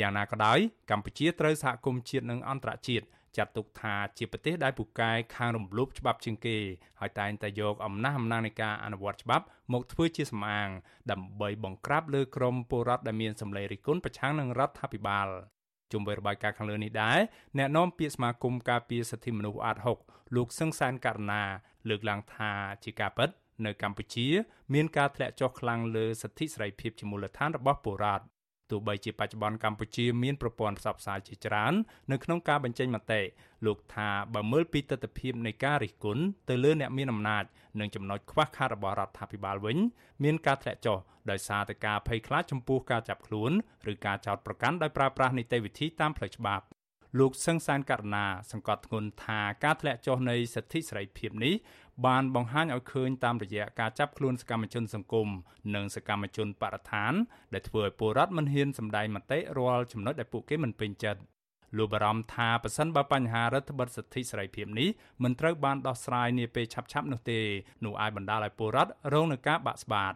យ៉ាងណាក៏ដោយកម្ពុជាត្រូវសហគមន៍ជាតិនិងអន្តរជាតិ ចាត់ទុកថាជាប្រទេសដែលពូកែខាងរំលោភច្បាប់ជាងគេហើយតែងតែយកអំណះអំណាងនៃការអនុវត្តច្បាប់មកធ្វើជាសម្អាង ដើម្បីបង្ក្រាបលើក្រមពលរដ្ឋដែលមានសម្លេងរិះគន់ប្រឆាំងនឹងរដ្ឋាភិបាលជុំវិញរបាយការណ៍ខាងលើនេះដែរអ្នកនាំពាក្យសមាគមការពារសិទ្ធិមនុស្សអាត6លោកសឹងសានករណាលើកឡើងថាជាការពិតនៅកម្ពុជា មានការធ្លាក់ចុះខ្លាំងលើសិទ្ធិសេរីភាពជាមូលដ្ឋានរបស់ពលរដ្ឋ ទោះបីជាបច្ចុប្បន្នកម្ពុជាមានប្រព័ន្ធផ្សព្វផ្សាយជាច្រើននៅក្នុងការបញ្ចេញមតិលោកថាបើមើលពីទស្សនវិជ្ជានៃការរិះគន់ទៅលើអ្នកមានអំណាចនិងចំណុចខ្វះខាតរបស់រដ្ឋាភិបាលវិញមានការធ្លាក់ចុះដោយសារតែការភ័យខ្លាចចំពោះការចាប់ខ្លួនឬការចោទប្រកាន់ដោយប្រើប្រាស់នីតិវិធីតាមផ្លូវច្បាប់លោកសឹងសានករណាសង្កត់ធ្ងន់ថាការធ្លាក់ចុះនៃសិទ្ធិសេរីភាពនេះ បានបង្ហាញឲ្យឃើញតាមរយៈការចាប់ខ្លួនសកម្មជនសង្គមនិងសកម្មជនបរិស្ថាន ដែលធ្វើឲ្យពលរដ្ឋមិនហ៊ានសម្ដែងមតិរាល់ចំណុចដែលពួកគេមិនពេញចិត្តលោកបារម្ភថាប៉ះសិនបើបញ្ហារដ្ឋបិទសិទ្ធិសេរីភាពនេះមិនត្រូវបានដោះស្រាយនាពេលឆាប់ៗនោះទេនោះអាចបណ្ដាលឲ្យពលរដ្ឋរងនឹងការបាក់ស្បាត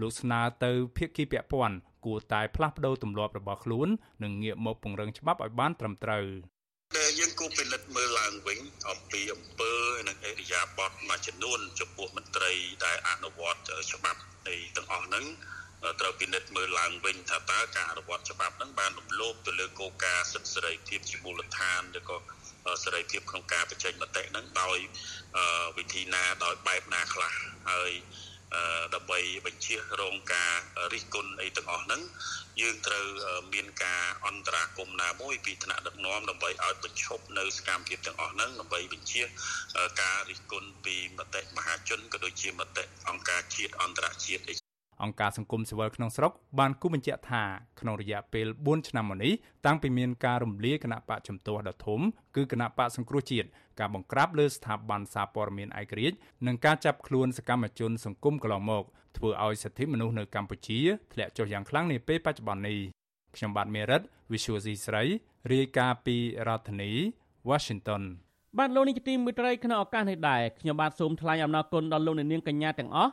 លោកស្នើទៅភាគីពាក់ព័ន្ធគួរតែផ្លាស់ប្តូរទម្លាប់របស់ខ្លួននិងងាកមកពង្រឹងច្បាប់ឲ្យបានត្រឹមត្រូវ ដែលយើងគូពិនិត្យមើលឡើងវិញអំពីអំពើនិងអេរិយាបថមួយចំនួនចំពោះមន្ត្រីដែលអនុវត្តច្បាប់នៃទាំងអស់ហ្នឹងត្រូវពិនិត្យមើលឡើងវិញថាតើការអនុវត្តច្បាប់ហ្នឹងបានរំលោភទៅលើគោលការណ៍សិទ្ធិសេរីភាពជាមូលដ្ឋានឬក៏សេរីភាពក្នុងការបញ្ចេញមតិហ្នឹងដោយវិធីណាដោយបែបណាខ្លះហើយ ដើម្បីបញ្ជារងការរិះគន់អីទាំងអស់ហ្នឹងយើងត្រូវមានការអន្តរាគមណាមួយពីថ្នាក់ដឹកនាំដើម្បីឲ្យបញ្ឈប់នៅសកម្មភាពទាំងអស់ហ្នឹងដើម្បីបញ្ជាការរិះគន់ពីមតិមហាជនក៏ដូចជាមតិអង្គការជាតិអន្តរជាតិ អីអង្គការសង្គមស៊ីវិលក្នុងស្រុកបានគូបញ្ជាក់ថាក្នុងរយៈពេល4ឆ្នាំមកនេះតាំងពីមានការរំលាយគណៈបកជំទាស់ដ៏ធំគឺគណៈបកសង្គ្រោះជាតិការបង្ក្រាបលើស្ថាប័នសារព័ត៌មានឯករាជ្យនិងការចាប់ខ្លួនសកម្មជនសង្គមកន្លងមកធ្វើឲ្យសិទ្ធិមនុស្សនៅកម្ពុជាធ្លាក់ចុះយ៉ាងខ្លាំងនាពេលបច្ចុប្បន្ននេះខ្ញុំបាទមេរិត Visual C ស្រីរាយការណ៍ពីរដ្ឋធានី Washington បាទលោកនេះជាទីមេត្រីក្នុងឱកាសនេះដែរខ្ញុំបាទសូមថ្លែងអំណរគុណដល់លោកអ្នកនាងកញ្ញាទាំងអស់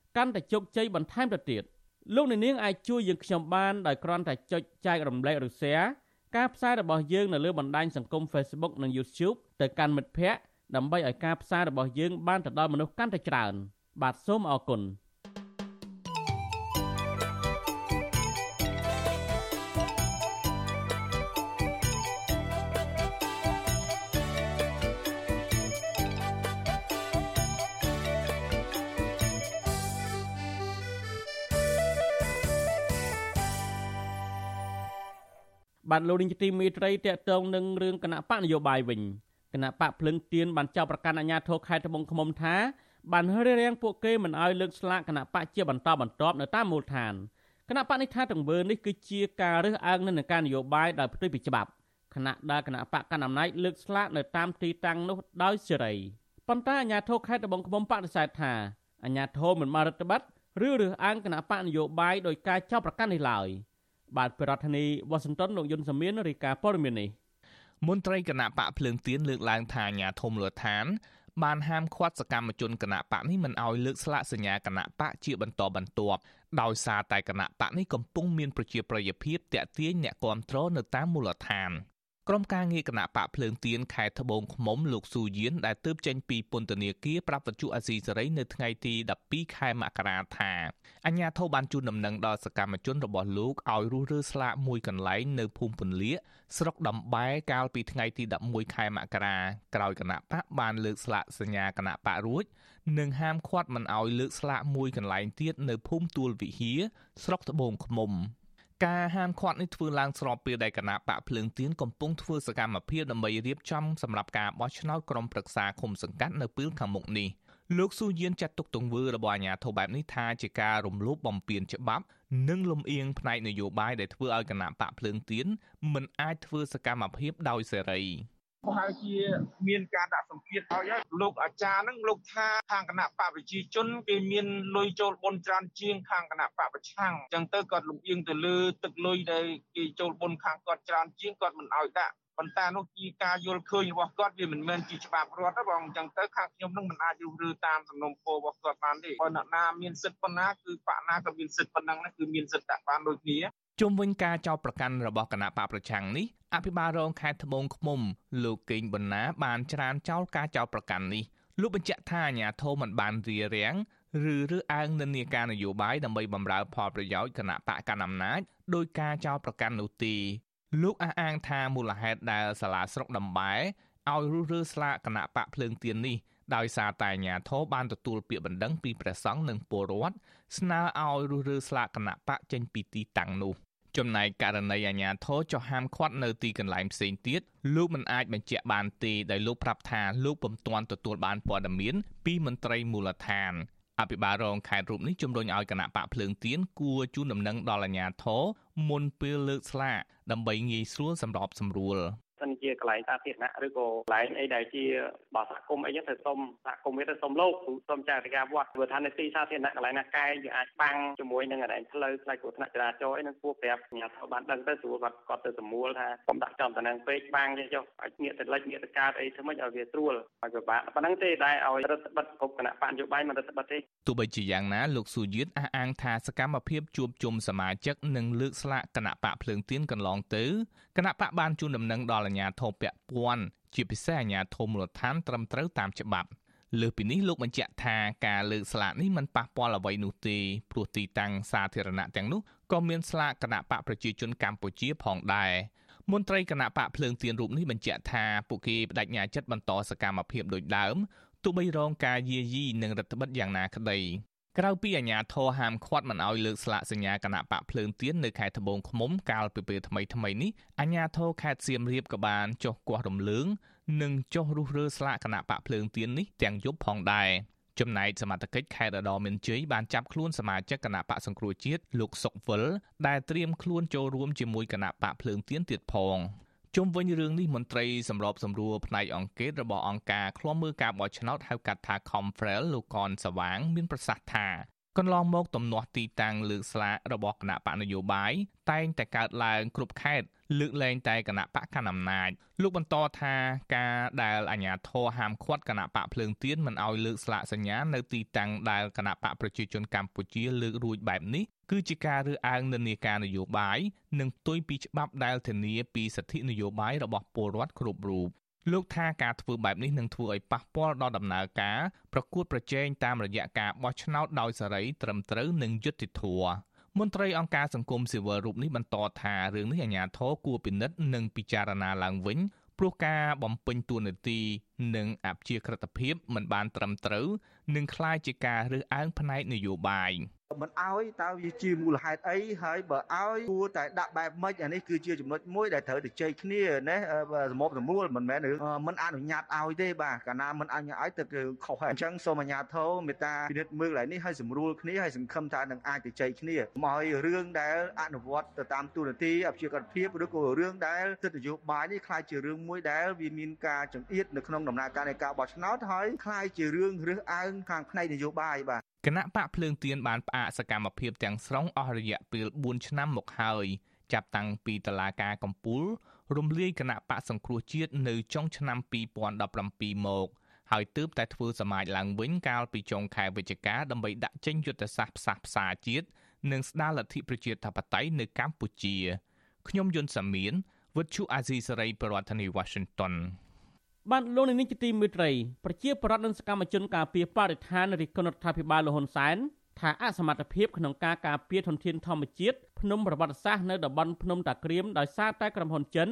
កាន់តែជោគជ័យបន្ថែមទៅទៀតលោកអ្នកនាងអាចជួយយើងខ្ញុំបានដោយគ្រាន់តែចុចចែករំលែកឬ share ការផ្សាយរបស់យើងនៅលើបណ្ដាញសង្គម Facebook និង YouTube ទៅកាន់មិត្តភ័ក្តិដើម្បីឲ្យការផ្សាយរបស់យើងបានទៅដល់មនុស្សកាន់តែច្រើន បាទសូមអរគុណ បបាទលោកនាយកទីមេត្រីតកតងនឹងរឿងគណៈបកនយោបាយវិញគណៈបកភ្លឹងទៀនបានចោទប្រកាន់អាជ្ញាធរខេត្តត្បូងឃ្មុំថាបានរារាំងពួកគេមិនឲ្យលើកស្លាកគណៈបកជាបន្តបន្ទាប់នៅតាមមូលដ្ឋានគណៈបកនេះថាទង្វើនេះគឺជាការរើសអើងនឹងការនយោបាយដោយផ្ទុយពីច្បាប់គណៈដែលគណៈបកកណ្ដាលអំណាចលើកស្លាកនៅតាមទីតាំងនោះដោយសេរីប៉ុន្តែអាជ្ញាធរខេត្តត្បូងឃ្មុំបដិសេធថាអាជ្ញាធរមិនបានរដ្ឋបတ်ឬរើសអើងគណៈបកនយោបាយដោយការចោទប្រកាន់នេះឡើយ បាទប្រធានាធិបតីវ៉ាស៊ីនតោនលោកយុនសាមៀនរាយការណ៍ព័ត៌មាននេះមន្ត្រីគណៈបកភ្លើងទៀនលើកឡើងថាអាញាធមរដ្ឋានបានហាមឃាត់សកម្មជនគណៈបកនេះមិនឲ្យលើកស្លាកសញ្ញាគណៈបកជាបន្តបន្ទាប់ដោយសារតែគណៈបកនេះកំពុងមានប្រជាប្រិយភាពតាក់ទាញអ្នកគាំទ្រនៅតាមមូលដ្ឋាន ក្រុមការងារគណៈបកភ្លើងទៀនខេត្តត្បូងឃ្មុំលោកស៊ូយៀនដែលទើបចេញពីពន្ធនាគារប្រាប់វិទ្យុអាស៊ីសេរីនៅថ្ងៃទី12ខែមករាថាអញ្ញាធិបបានជូនដំណឹងដល់សកម្មជនរបស់លោកឲ្យរុះរើស្លាកមួយកន្លែងនៅភូមិពន្លៀកស្រុកដំបែកាលពីថ្ងៃទី11ខែមករាក្រោយគណៈបកបានលើកស្លាកសញ្ញាគណៈបករួចនិងហាមឃាត់មិនឲ្យលើកស្លាកមួយកន្លែងទៀតនៅភូមិទួលវិហារស្រុកត្បូងឃ្មុំ ការហាមឃាត់នេះធ្វើឡើងស្របពេលដែលគណៈបកភ្លើងទៀនកំពុងធ្វើសកម្មភាពដើម្បីរៀបចំសម្រាប់ការបោះឆ្នោតក្រុមប្រឹក្សាឃុំសង្កាត់នៅពេលខាងមុខនេះលោកស៊ូយៀនចាត់ទុកទង្វើរបស់អាជ្ញាធរបែបនេះថាជាការរំលោភបំពានច្បាប់និងលំអៀងផ្នែកនយោបាយដែលធ្វើឲ្យគណៈបកភ្លើងទៀនមិនអាចធ្វើសកម្មភាពដោយសេរី ប្រហែលជាមានការដាក់សម្ពាធឲ្យលោកអាចារ្យហ្នឹងលោកថាខាងគណៈបកប្រជាជនគេមានលុយចូលបនច្រើនជាងខាងគណៈបកប្រឆាំងអញ្ចឹងទៅគាត់លំអៀងទៅលើទឹកលុយដែលគេចូលបនខាងគាត់ច្រើនជាងគាត់មិនឲ្យដាក់ប៉ុន្តែនោះជាការយល់ឃើញរបស់គាត់វាមិនមែនជាច្បាប់រដ្ឋទេបងអញ្ចឹងទៅខាងខ្ញុំនឹងមិនអាចរុះរើតាមសំណុំពររបស់គាត់បានទេបើអ្នកណាមានសិទ្ធិប៉ុណ្ណាគឺបកណាក៏មានសិទ្ធិប៉ុណ្ណឹងដែរគឺមានសិទ្ធិដាក់បានដូចគ្នាជុំវិញការចោទប្រកាន់របស់គណៈបកប្រឆាំងនេះ អភិបាលរងខេត្តត្បូងឃ្មុំលោកកេងបណ្ណាបានច្រានចោលការចោទប្រកាន់នេះលោកបញ្ជាក់ថាអាញាធមមិនបានរៀបរៀងឬរើសអើងនិន្នាការនយោបាយដើម្បីបម្រើផលប្រយោជន៍គណៈបកកណ្ដាលអំណាចដោយការចោទប្រកាន់នោះទេលោកអះអាងថាមូលហេតុដែលសាលាស្រុកដំបែឲ្យរុះរើស្លាកគណៈបកភ្លើងទៀននេះដោយសារតែអាញាធរបានទទួលពាក្យបណ្ដឹងពីព្រះសង្ឃនិងពលរដ្ឋស្នើឲ្យរុះរើស្លាកគណៈបកចេញពីទីតាំងនោះ ចំណែកករណីអាញាធរចុះហាមឃាត់នៅទីកន្លែងផ្សេងទៀតលោកមិនអាចបញ្ជាក់បានទេដោយលោកប្រាប់ថាលោកពុំទាន់ទទួលបានព័ត៌មានពីមន្ត្រីមូលដ្ឋានអភិបាលរងខេត្តរូបនេះជំរុញឲ្យគណៈបកភ្លើងទៀនគួរជូនដំណឹងដល់អាជ្ញាធរមុនពេលលើកស្លាកដើម្បីងាយស្រួលសម្របសម្រួល សិនជាកន្លែងសាធារណៈឬក៏កន្លែងអីដែលជាបើសហគមន៍អីទៅសុំសហគមន៍វាទៅសុំលោកសុំចារិកាវត្តព្រោះថានៅទីសាធារណៈកន្លែងណាកែវាអាចបាំងជាមួយនឹងកន្លែងផ្លូវផ្នែកគ្រោះថ្នាក់ចរាចរណ៍អីនឹងគួរប្រាប់អាជ្ញាធរបានដឹងទៅស្រួលគាត់គាត់ទៅសម្រួលថាកុំដាក់ចំតំណែងពេកបាំងចេះចុះឲ្យងាកទៅលិចងាកទៅកើតអីធ្វើម៉េចឲ្យវាស្រួលឲ្យពិបាកប៉ុណ្ណឹងទេដែលឲ្យរដ្ឋបិទគ្រប់គណៈបញ្ញោបាយមិនរដ្ឋបិទទេទោះបីជាយ៉ាងណាលោកស៊ូយៀតអះអាងថាសកម្មភាពជួបជុំសមាជិកនិងលើកស្លាកគណៈបកភ្លើងទៀនកន្លងទៅគណៈបកបានជូនដំណឹងដល់អាជ្ញាធរពាក់ព័ន្ធជាពិសេសអាជ្ញាធរមូលដ្ឋានត្រឹមត្រូវតាមច្បាប់លើសពីនេះលោកបញ្ជាក់ថាការលើកស្លាកនេះមិនប៉ះពាល់អ្វីនោះទេព្រោះទីតាំងសាធារណៈទាំងនោះក៏មានស្លាកគណៈបកប្រជាជនកម្ពុជាផងដែរមន្ត្រីគណៈបកភ្លើងទៀនរូបនេះបញ្ជាក់ថាពួកគេបដិញ្ញាចិត្តបន្តសកម្មភាពដូចដើមទោះបីរងការយាយីនិងរដ្ឋបិទយ៉ាងណាក្តី ក្រៅពីអាញាធរហាមឃាត់មិនឲ្យលើកស្លាកសញ្ញាគណៈបកភ្លើងទៀននៅខេត្តត្បូងឃ្មុំកាលពីពេលថ្មីថ្មីនេះអាញាធរខេត្តសៀមរាបក៏បានចុះគាស់រំលើង និងចុះរុះរើស្លាកគណៈបកភ្លើងទៀននេះទាំងយប់ផងដែរចំណែកសមត្ថកិច្ចខេត្តឧត្តរមានជ័យបានចាប់ខ្លួនសមាជិកគណៈបកសង្គ្រោះជាតិលោកសុកវិលដែលត្រៀមខ្លួនចូលរួមជាមួយគណៈបកភ្លើងទៀនទៀតផង ជុំវិញរឿងនេះមន្ត្រីសម្របសម្រួលផ្នែកអង្គការរបស់អង្គការឃ្លាំមើលការបោះឆ្នោតហៅកាត់ថា Confrel លោកកនសវាង មានប្រសាសន៍ថា កន្លងមកទំនាស់ទីតាំងលើកស្លាករបស់គណៈបកនយោបាយតែងតែកើតឡើងគ្រប់ខេត្តលើកលែងតែគណៈបកកណ្ដាលអំណាចលោកបន្តថាការដែលអាជ្ញាធរហាមឃាត់គណៈបកភ្លើងទៀនមិនឲ្យលើកស្លាកសញ្ញានៅទីតាំងដែលគណៈបកប្រជាជនកម្ពុជាលើករួចបែបនេះគឺជាការរើសអើងនិន្នាការនយោបាយនិងផ្ទុយពីច្បាប់ដែលធានាពីសិទ្ធិនយោបាយរបស់ពលរដ្ឋគ្រប់រូប លោកថាការធ្វើបែបនេះនឹងធ្វើឲ្យប៉ះពាល់ដល់ដំណើរការប្រកួតប្រជែងតាមរយៈការបោះឆ្នោតដោយសេរីត្រឹមត្រូវនិងយុត្តិធម៌មន្ត្រីអង្គការសង្គមស៊ីវិលរូបនេះបន្តថារឿងនេះអាជ្ញាធរគួរពិនិត្យនិងពិចារណាឡើងវិញព្រោះការបំពេញតួនាទី និងអព្យាក្រឹតភាពមិនបានត្រឹមត្រូវនឹងคล้ายជាការរើសអើងផ្នែកនយោបាយ មិនអោយតើវាជាមូលហេតុអីហើយបើអោយគួរតែដាក់បែបម៉េចអានេះគឺជាចំណុចមួយដែលត្រូវទៅជ័យគ្នាណាសមប់សមួលមិនមែនមិនអនុញ្ញាតឲ្យទេបាទកាលណាមិនអនុញ្ញាតឲ្យទៅគឺខុសហើយអញ្ចឹងសូមអាជ្ញាធរមេត្តាពិនិត្យមើលឡើងនេះឲ្យសម្រួលគ្នាឲ្យសង្ឃឹមថានឹងអាចទៅជ័យគ្នាមកឲ្យរឿងដែលអនុវត្តទៅតាមទូនាទីអភិជាកតភាពឬក៏រឿងដែលទិដ្ឋនយោបាយនេះខ្លាចជារឿងមួយដែលវាមានការចង្អៀតនៅក្នុងដំណើរការនៃការបោះឆ្នោតហើយខ្លាចជារឿងរើសអើងខាងផ្នែកនយោបាយបាទ គណៈបកភ្លើងទៀនបានផ្អាកសកម្មភាពទាំងស្រុងអស់រយៈពេល4ឆ្នាំមកហើយចាប់តាំងពីតឡាការកំពូលរំលាយគណៈបកសង្គ្រោះជាតិនៅចុងឆ្នាំ2017មកហើយទើបតែធ្វើសមាជឡើងវិញកាលពីចុងខែវិច្ឆិកាដើម្បីដាក់ចេញយុទ្ធសាស្ត្រផ្សះផ្សាជាតិនិងស្ដារលទ្ធិប្រជាធិបតេយ្យនៅកម្ពុជាខ្ញុំយុនសាមៀនវិទ្យុអាស៊ីសេរីប្រធានាធិបតី Washington បានលោកនាងជាទីមេត្រីប្រជាប្រដ្ឋនិងសកម្មជនការពារបរិស្ថានរិះគន់រដ្ឋាភិបាលលហ៊ុនសែនថាអសមត្ថភាពក្នុងការការពារធនធានធម្មជាតិភ្នំប្រវត្តិសាស្ត្រនៅតំបន់ភ្នំតាក្រៀមដោយសារតែក្រុមហ៊ុនចិន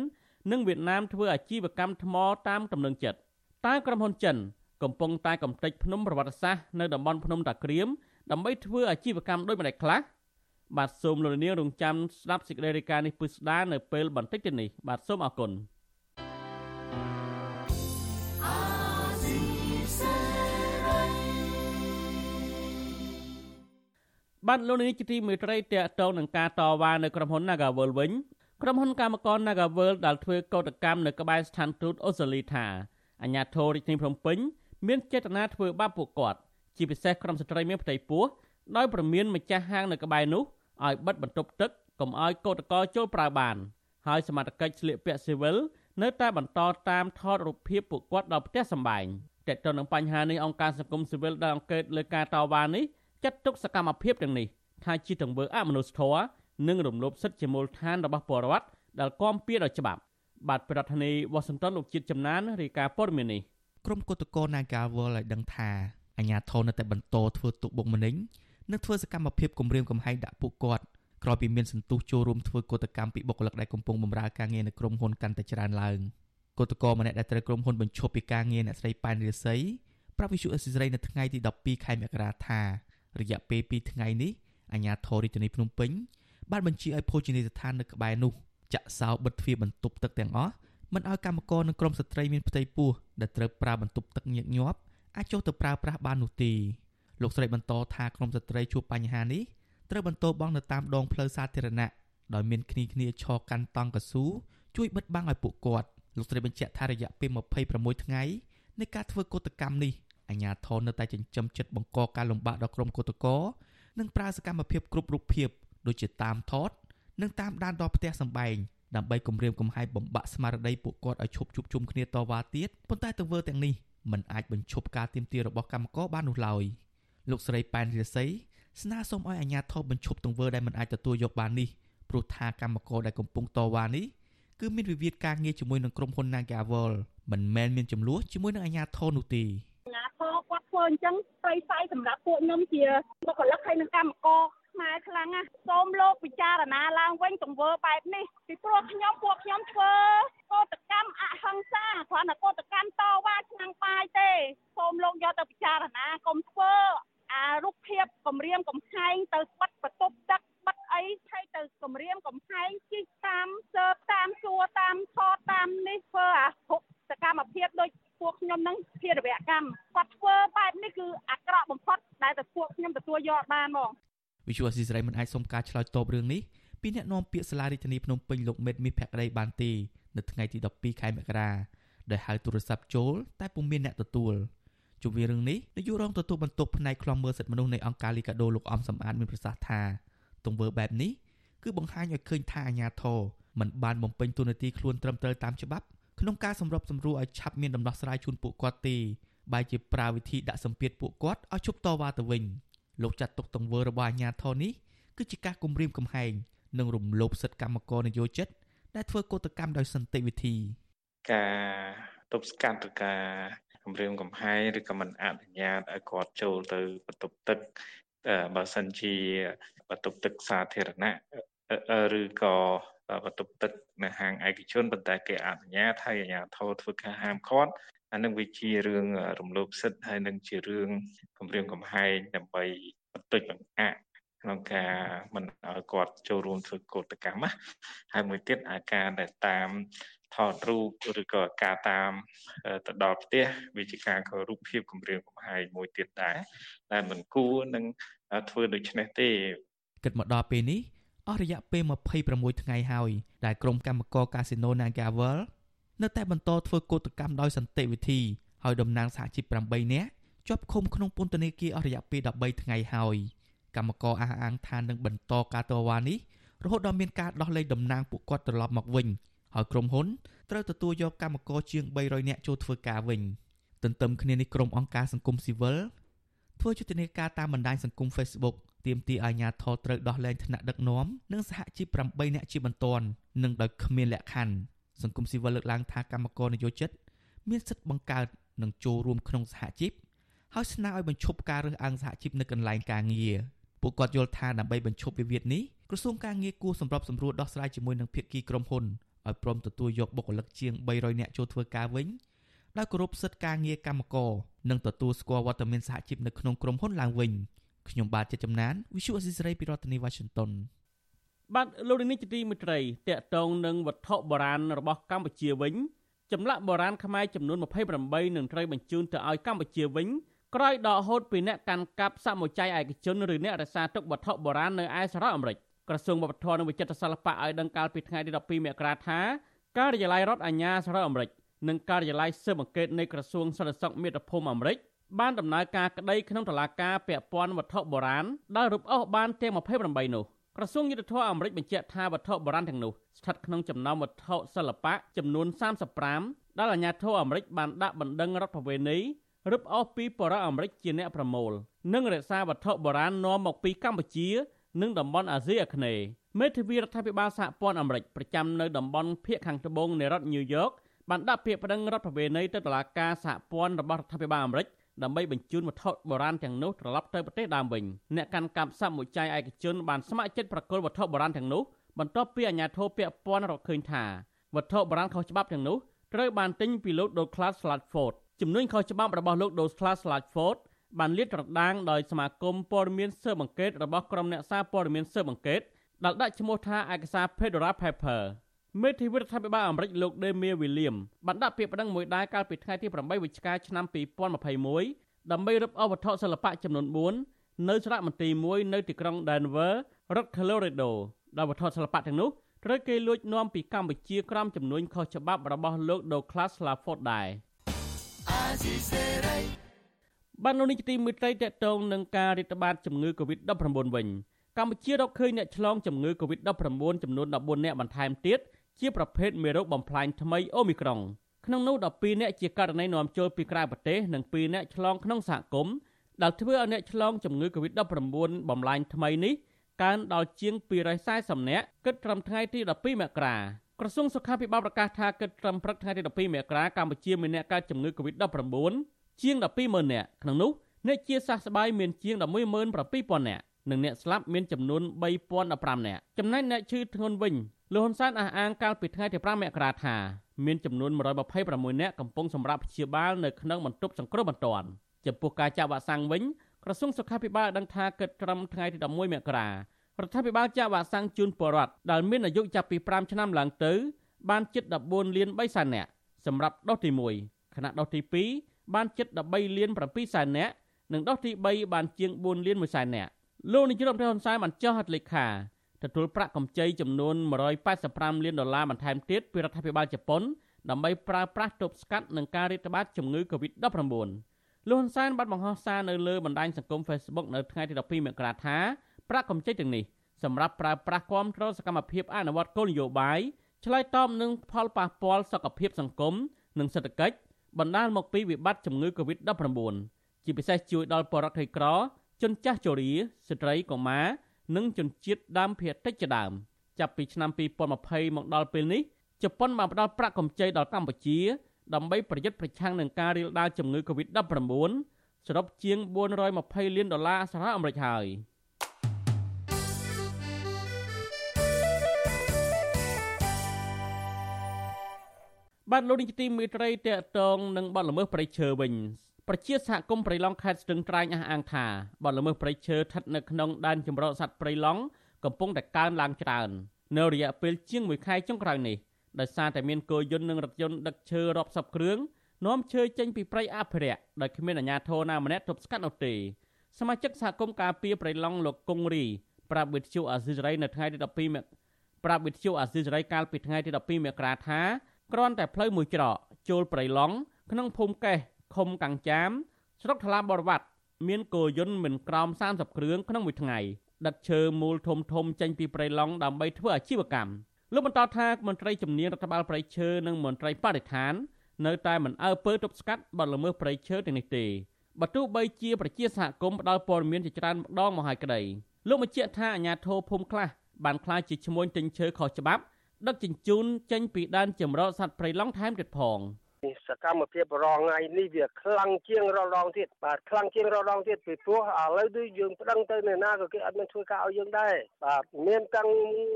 និងវៀតណាមធ្វើអាជីវកម្មថ្មតាមទំនឹងចិត្តតើក្រុមហ៊ុនចិន កំពុងតែកំទេចភ្នំប្រវត្តិសាស្ត្រនៅតំបន់ភ្នំតាក្រៀមដើម្បីធ្វើអាជីវកម្មដូចម្តេចខ្លះបាទសូមលោកនាងរងចាំស្ដាប់សេចក្តីរាយការណ៍នេះពិស្ដានៅពេលបន្តិចទៀតនេះបាទសូមអរគុណ បានលោកនាយកទីមេត្រីតេតងនឹងការតវ៉ានៅក្រុមហ៊ុន Nagavel វិញក្រុមហ៊ុនកម្មករ Nagavel ដែលធ្វើកោតកម្មនៅក្បែរស្ថានទូតអូស្ត្រាលីថាអាញាធររាជធានីភ្នំពេញមានចេតនាធ្វើបាបពួកគាត់ជាពិសេសក្រុមស្ត្រីមានផ្ទៃពោះដោយប្រមានម្ចាស់ហាងនៅក្បែរនោះឲ្យបិទបន្ទប់ទឹកកុំឲ្យកោតក្រចូលប្រើបាន ហើយសមត្ថកិច្ចស្លៀកពាក់ស៊ីវិលនៅតែបន្តតាមថតរូបភាពពួកគាត់ដល់ផ្ទះសម្បែងតើតើនឹងបញ្ហានេះអង្គការសង្គមស៊ីវិលដែលអង្កេតលើការតវ៉ានេះ ចាត់ទុកសកម្មភាពទាំងនេះថាជាទង្វើអមនុស្សធម៌និងរំលោភសិទ្ធិជាមូលដ្ឋានរបស់ពលរដ្ឋដែលគាំពៀដោយច្បាប់បាទប្រធានាធិបតីវ៉ាស៊ីនតោនលោកជាតិចំណានរាយការណ៍ព័ត៌មាននេះក្រុមគឧតកោ Nagawal ឲ្យដឹងថាអាញាធននៅតែបន្តធ្វើទុកបុកម្នេញនិងធ្វើសកម្មភាពគំរាមកំហែងដាក់ពួកគាត់ក្រោយពីមានសន្ទុះចូលរួមធ្វើកតកម្មពីបុគ្គលិកដែលកំពុងបម្រើការងារនៅក្រុមហ៊ុនកាន់តែច្រើនឡើងគឧតកោម្នាក់ដែលត្រូវក្រុមហ៊ុនបញ្ឈប់ពីការងារអ្នកស្រីប៉ែនរិស័យប្រាប់វិសុអេស៊ីសរ៉ៃនៅថ្ងៃទី12ខែមករាថា រយៈពេល2ថ្ងៃនេះអាជ្ញាធររាជធានីភ្នំពេញបានបញ្ជាឲ្យភោជនីយដ្ឋាននៅក្បែរនោះចាក់សោបិទទ្វារបន្ទប់ទឹកទាំងអស់មិនឲ្យកម្មករនិងក្រុមស្ត្រីមានផ្ទៃពោះដែលត្រូវប្រើបន្ទប់ទឹកញឹកញាប់អាចចុះទៅប្រើប្រាស់បាននោះទេលោកស្រីបន្តថាក្រុមស្ត្រីជួបបញ្ហានេះត្រូវបន្តបង់នៅតាមដងផ្លូវសាធារណៈដោយមានគ្នាគ្នាឈរកាន់តង់កស៊ូជួយបិទបាំងឲ្យពួកគាត់លោកស្រីបញ្ជាក់ថារយៈពេល26ថ្ងៃនៃការធ្វើកុតកម្មនេះ អាញាធននៅតែចិញ្ចឹមចិត្តបង្កការលំបាកដល់ក្រុមកុតកោនិងប្រើសកម្មភាពគ្រប់រូបភាពដូចជាតាមថត និងតាមដានដល់ផ្ទះសម្បែងដើម្បីគម្រាមកំហែងបំបាក់ស្មារតីពួកគាត់ឲ្យឈប់ជួបជុំគ្នាតវ៉ាទៀតប៉ុន្តែទង្វើទាំងនេះមិនអាចបញ្ឈប់ការទាមទាររបស់កម្មករបាននោះឡើយលោកស្រីប៉ែនរិស័យស្នើសុំឲ្យអាជ្ញាធរបញ្ឈប់ទង្វើដែលមិនអាចទទួលយកបាននេះព្រោះថាកម្មករដែលកំពុងតវ៉ានេះគឺមានវិវាទការងារជាមួយនឹងក្រុមហ៊ុន Nagawal មិនមែនមានចំនួនជាមួយនឹងអាជ្ញាធរនោះទេអាជ្ញា ធរគាត់ធ្វើអញ្ចឹងស្រីស័យសម្រាប់ពួកខ្ញុំជាបុគ្គលិកហើយនឹងកម្មករខ្មែរខ្លាំងណាស់សូមលោកពិចារណាឡើងវិញទង្វើបែបនេះពីព្រោះខ្ញុំពួកខ្ញុំធ្វើកោតកម្មអហិង្សាគ្រាន់តែកោតកម្មតវ៉ាឆ្នាំងបាយទេសូមលោកយកទៅពិចារណាកុំធ្វើអារូបភាពគម្រាមកំហែងទៅបិទបន្ទប់ទឹកបិទអីឲ្យទៅគម្រាមកំហែងជិះតាមសើបតាមសួរតាមថតតាមនេះធ្វើអាសកម្មភាពដូច ពួកខ្ញុំនឹងភារវកម្មគាត់ធ្វើបែបនេះគឺអាក្រក់បំផុតដែលតែពួកខ្ញុំទទួលយកបានហ្មងវិទ្យុអស៊ីសេរីមិនអាចសុំការឆ្លើយតបរឿងនេះពីអ្នកនាំពាក្យសាលារដ្ឋាភិបាលភ្នំពេញលោកមេតមាសភក្តីបានទេនៅថ្ងៃទី12ខែមករាដែលហៅទូរស័ព្ទចូលតែពុំមានអ្នកទទួលជុំវិញរឿងនេះនាយករងទទួលបន្ទុកផ្នែកខ្លំមើលសិទ្ធិមនុស្សនៃអង្គការលីកាដូលោកអំសំអាតមានប្រសាសន៍ថាទង្វើបែបនេះគឺបង្ហាញឲ្យឃើញថាអាញាធរមិនបានបំពេញទូនាទីខ្លួនត្រឹមត្រូវតាមច្បាប់ ក្នុងការសម្របសម្រួលឲ្យឆាប់មានដំណោះស្រាយជូនពួកគាត់ទេបែរជាប្រើវិធីដាក់សម្ពាធពួកគាត់ឲ្យជប់តវ៉ាទៅវិញលោកចាត់ទុកទង្វើរបស់អាជ្ញាធរនេះគឺជាការគំរាមកំហែងនិងរំលោភសិទ្ធិកម្មករនយោជិតដែលធ្វើកោតកម្មដោយសន្តិវិធីការទប់ស្កាត់ឬការគំរាមកំហែងឬក៏មិនអនុញ្ញាតឲ្យគាត់ចូលទៅបន្ទប់ទឹកបើសិនជាបន្ទប់ទឹកសាធារណៈឬក៏ បន្ទប់ទឹកនៅហាងឯកជនប៉ុន្តែគេអនុញ្ញាតឲ្យអាជ្ញាធរធ្វើការហាមឃាត់អានឹងវាជារឿងរំលោភសិទ្ធិហើយនឹងជារឿងគម្រាមកំហែងដើម្បីបន្តិចបង្អាក់ក្នុងការមិនឲ្យគាត់ចូលរួមធ្វើកោតកម្មណាហើយមួយទៀតអាការដែលតាមថតរូបឬក៏ការតាមទៅដល់ផ្ទះវាជាការគោរពភាពគម្រាមកំហែងមួយទៀតដែរដែលមិនគួរនឹងធ្វើដូច្នេះទេគិតមកដល់ពេលនេះ អស់រយៈពេល26ថ្ងៃហើយដែលក្រុមកម្មករកាស៊ីណូ Nagavel នៅតែបន្តធ្វើកោតកម្មដោយសន្តិវិធីហើយតំណាងសហជីព8នាក់ជាប់ឃុំក្នុងពន្ធនាគារអស់រយៈពេល13ថ្ងៃហើយកម្មករអះអាងថានឹងបន្តការតវ៉ានេះរហូតដល់មានការដោះលែងតំណាងពួកគាត់ត្រឡប់មកវិញហើយក្រុមហ៊ុនត្រូវទទួលយកកម្មករជាង300នាក់ចូលធ្វើការវិញទន្ទឹមគ្នានេះក្រុមអង្គការសង្គមស៊ីវិលធ្វើយុទ្ធនាការតាមបណ្ដាញសង្គម Facebook ទាមទារអាជ្ញាធរត្រូវដោះលែងថ្នាក់ដឹកនាំនិងសហជីព8នាក់ជាបន្ទាន់និងដោយគ្មានលក្ខខណ្ឌសង្គមស៊ីវិលលើកឡើងថាកម្មករនយោជិត មានសិទ្ធិបង្កើតនិងចូលរួមក្នុងសហជីពហើយស្នើឲ្យបញ្ឈប់ការរើសអើងសហជីពនៅកន្លែងការងារពួកគាត់យល់ថាដើម្បីបញ្ឈប់វិវាទនេះក្រសួងការងារគួរសម្របសម្រួលដោះស្រាយជាមួយនឹងភាគីក្រុមហ៊ុនឲ្យព្រមទទួលយកបុគ្គលិកជាង300នាក់ចូលធ្វើការវិញដោយគោរពសិទ្ធិការងារកម្មករនិងទទួលស្គាល់វត្តមានសហជីពនៅក្នុងក្រុមហ៊ុនឡើងវិញ ខ្ញុំបាទជាចំណាន Visual Assisray ពីរដ្ឋធានី Washington បាទលោកនេះជាទីមិត្តរីតកតងនឹងវត្ថុបុរាណរបស់កម្ពុជាវិញចម្លាក់បុរាណខ្មែរចំនួន28នឹងត្រូវបញ្ជូនទៅឲ្យកម្ពុជាវិញក្រោយដកហូតពីអ្នកកាន់កាប់សមុច័យឯកជនឬអ្នករក្សាទុកវត្ថុបុរាណនៅឯសហរដ្ឋអាមេរិកក្រសួងវប្បធម៌និងវិចិត្រសិល្បៈឲ្យដឹងកាលពីថ្ងៃទី12មករាថាការិយាល័យរដ្ឋអាជ្ញាសហរដ្ឋអាមេរិកនិងការិយាល័យស៊ើបអង្កេតនៃក្រសួងសន្តិសុខមាតុភូមិអាមេរិក បានដំណើរការក្តីក្នុងតុលាការពាក់ព័ន្ធវត្ថុបុរាណដែលរឹបអូសបានទាំង28នោះក្រសួងយុទ្ធភ័ពអាមេរិកបញ្ជាក់ថាវត្ថុបុរាណទាំងនោះស្ថិតក្នុងចំណោមវត្ថុសិល្បៈចំនួន35ដែលអាជ្ញាធរអាមេរិកបានដាក់បណ្ដឹងរដ្ឋប្រវេណីរឹបអូសពីបរិអាមេរិកជាអ្នកប្រមូលនិងរក្សាវត្ថុបុរាណនាំមកពីកម្ពុជា និងតំបន់អាស៊ីអាគ្នេយ៍មេធាវីរដ្ឋាភិបាលសហព័ន្ធអាមេរិកប្រចាំនៅតំបន់ភៀកខាងត្បូងនៃរដ្ឋញូវយ៉កបានដាក់ពាក្យប្តឹងរដ្ឋប្រវេណីទៅតុលាការសហព័ន្ធរបស់រដ្ឋាភិបាលអាមេរិក ដើម្បីបញ្ជូនវត្ថុបុរាណទាំងនោះត្រឡប់ទៅប្រទេសដើមវិញអ្នកកាន់កាប់សមុច័យឯកជនបានស្ម័គ្រចិត្តប្រគល់វត្ថុបុរាណទាំងនោះបន្ទាប់ពីអាជ្ញាធរពាក់ព័ន្ធរកឃើញថាវត្ថុបុរាណខុសច្បាប់ទាំងនោះត្រូវបានទិញពីលោក Douglas Slatford ជំនួយខុសច្បាប់របស់លោក Douglas Slatford បានលាតត្រដាងដោយសមាគមព័ត៌មានស៊ើបអង្កេតរបស់ក្រុមអ្នកសារព័ត៌មានស៊ើបអង្កេតដែលដាក់ឈ្មោះថាឯកសារ Federal Paper មេធាវីរដ្ឋាភិបាលអាមេរិកលោក Demir William បានដាក់ពាក្យប្តឹងមួយដែរកាលពីថ្ងៃទី8វិច្ឆិកាឆ្នាំ2021ដើម្បីរឹបអូសវត្ថុសិល្បៈចំនួន4នៅសារមន្ទីរមួយនៅទីក្រុង Denver រដ្ឋ Colorado ដែលវត្ថុសិល្បៈទាំងនោះត្រូវគេលួចនាំពីកម្ពុជាក្រោមចំនួនខុសច្បាប់របស់លោក Douglas Laford ដែរបានលោកនេះទីមួយត្រីតកតងនឹងការរាតត្បាតជំងឺ Covid-19 វិញកម្ពុជារកឃើញអ្នកឆ្លងជំងឺ Covid-19 ចំនួន14អ្នកបន្ថែមទៀត ជាប្រភេទមេរោគបំផ្លាញថ្មីអូមីក្រុងក្នុងនោះ12អ្នកជាករណីនាំចូលពីក្រៅប្រទេសនិង2អ្នកឆ្លងក្នុងសហគមន៍ដែលធ្វើឲ្យអ្នកឆ្លងជំងឺ Covid-19 បំផ្លាញថ្មីនេះកើនដល់ជាង240នាក់គិតត្រឹមថ្ងៃទី12មករាក្រសួងសុខាភិបាលប្រកាសថាគិតត្រឹមព្រឹកថ្ងៃទី12មករាកម្ពុជាមានអ្នកកើតជំងឺ Covid-19 ជាង120,000នាក់ក្នុងនោះអ្នកជាសះស្បើយមានជាង117,000នាក់និងអ្នកស្លាប់មានចំនួន3015នាក់ចំណែកអ្នកឈឺធ្ងន់វិញ លោកហ៊ុនសែនអះអាងកាលពីថ្ងៃទី5មករាថាមានចំនួន126នាក់កំពុងសម្រាប់ព្យាបាលនៅក្នុងបន្ទប់សង្គ្រោះបន្ទាន់ចំពោះការចាក់វ៉ាក់សាំងវិញក្រសួងសុខាភិបាលដឹងថាគិតត្រឹមថ្ងៃទី11មករារដ្ឋាភិបាលចាក់វ៉ាក់សាំងជូនពលរដ្ឋដែលមានអាយុចាប់ពី5ឆ្នាំឡើងទៅ បានជិត14លាន3សែននាក់សម្រាប់ដូសទី1ខណៈដូសទី2បានជិត13លាន7សែននាក់និងដូសទី3បានជាង4លាន1សែននាក់លោកនាយរដ្ឋមន្ត្រីហ៊ុនសែនបានចុះហត្ថលេខា ទទួលប្រាក់កម្ចីចំនួន185លានដុល្លារបន្ថែមទៀតពីរដ្ឋាភិបាលជប៉ុនដើម្បីប្រើប្រាស់ទប់ស្កាត់នឹងការរាតត្បាតជំងឺ Covid-19 លោកហ៊ុនសែនបានបង្ហោះសារនៅលើបណ្ដាញសង្គម Facebook នៅថ្ងៃទី12មករាថាប្រាក់កម្ចីទាំងនេះសម្រាប់ប្រើប្រាស់គាំទ្រសកម្មភាពអនុវត្តគោលនយោបាយឆ្លើយតបនឹងផលប៉ះពាល់សុខភាពសង្គមនិងសេដ្ឋកិច្ចបណ្ដាលមកពីវិបត្តិជំងឺ Covid-19 ជាពិសេសជួយដល់ប្រជារដ្ឋក្រីក្រជនចាស់ជរាស្ត្រីកុមារ និងជនជាតិដើមភាគតិចជាដើមចាប់ពីឆ្នាំ2020មកដល់ពេលនេះជប៉ុនបានផ្ដល់ប្រាក់កម្ចីដល់កម្ពុជាដើម្បីប្រយុទ្ធប្រឆាំងនឹងការរាលដាលជំងឺ Covid-19 សរុបជាង420លានដុល្លារសហរដ្ឋអាមេរិកហើយបាទលោកនាយកទីមេត្រីតកតងនឹងបាត់ល្មើសប្រៃឈើវិញ ប្រជាសហគមន៍ព្រៃឡង់ខេត្តស្ទឹងត្រែងអះអាងថាបទល្មើសព្រៃឈើស្ថិតនៅក្នុងដែនជម្រកសត្វព្រៃឡង់កំពុងតែកើនឡើងច្រើននៅរយៈពេលជាង1ខែចុងក្រោយនេះដោយសារតែមានគោយន្តនិងរថយន្តដឹកឈើរាប់សិបគ្រឿងនាំឈើចេញពីព្រៃអភិរក្សដោយគ្មានអាជ្ញាធរណាម្នាក់ទប់ស្កាត់នោះទេសមាជិកសហគមន៍ការពារព្រៃឡង់លោកគង្រីប្រាប់វិទ្យុអាស៊ីសេរីនៅថ្ងៃទី12មកប្រាប់វិទ្យុអាស៊ីសេរីកាលពីថ្ងៃទី12មករាថាគ្រាន់តែផ្លូវមួយច្រកចូលព្រៃឡង់ក្នុងភូមិកេះ ឃុំកាំងចាម ស្រុកថ្លាបរវត្តមានគោយន្តមិនក្រោម30គ្រឿងក្នុងមួយថ្ងៃដឹកឈើមូលធំធំចេញពីព្រៃឡង់ដើម្បីធ្វើអាជីវកម្មលោកបន្តថាមន្ត្រីជំនាញរដ្ឋបាលព្រៃឈើនិងមន្ត្រីបរិស្ថាន នៅតែមិនអើពើទប់ស្កាត់បទល្មើសព្រៃឈើទាំងនេះទេបើទោះបីជាប្រជាសហគមន៍ផ្ដល់ព័ត៌មានជាច្រើនម្ដងមកហើយក្តីលោកបញ្ជាក់ថាអាជ្ញាធរភូមិខ្លះបានខ្លាចជាឈ្មួញទិញឈើខុសច្បាប់ដឹកជញ្ជូនចេញពីដែនជម្រកសត្វព្រៃឡង់ថែមទៀតផង សកម្មភាពរងថ្ងៃនេះវាខ្លាំងជាងរលងទៀតបាទខ្លាំងជាងរលងទៀតពីព្រោះឥឡូវនេះយើងប្តឹងទៅអ្នកណាក៏គេអត់មានធ្វើការឲ្យយើងដែរបាទមានទាំង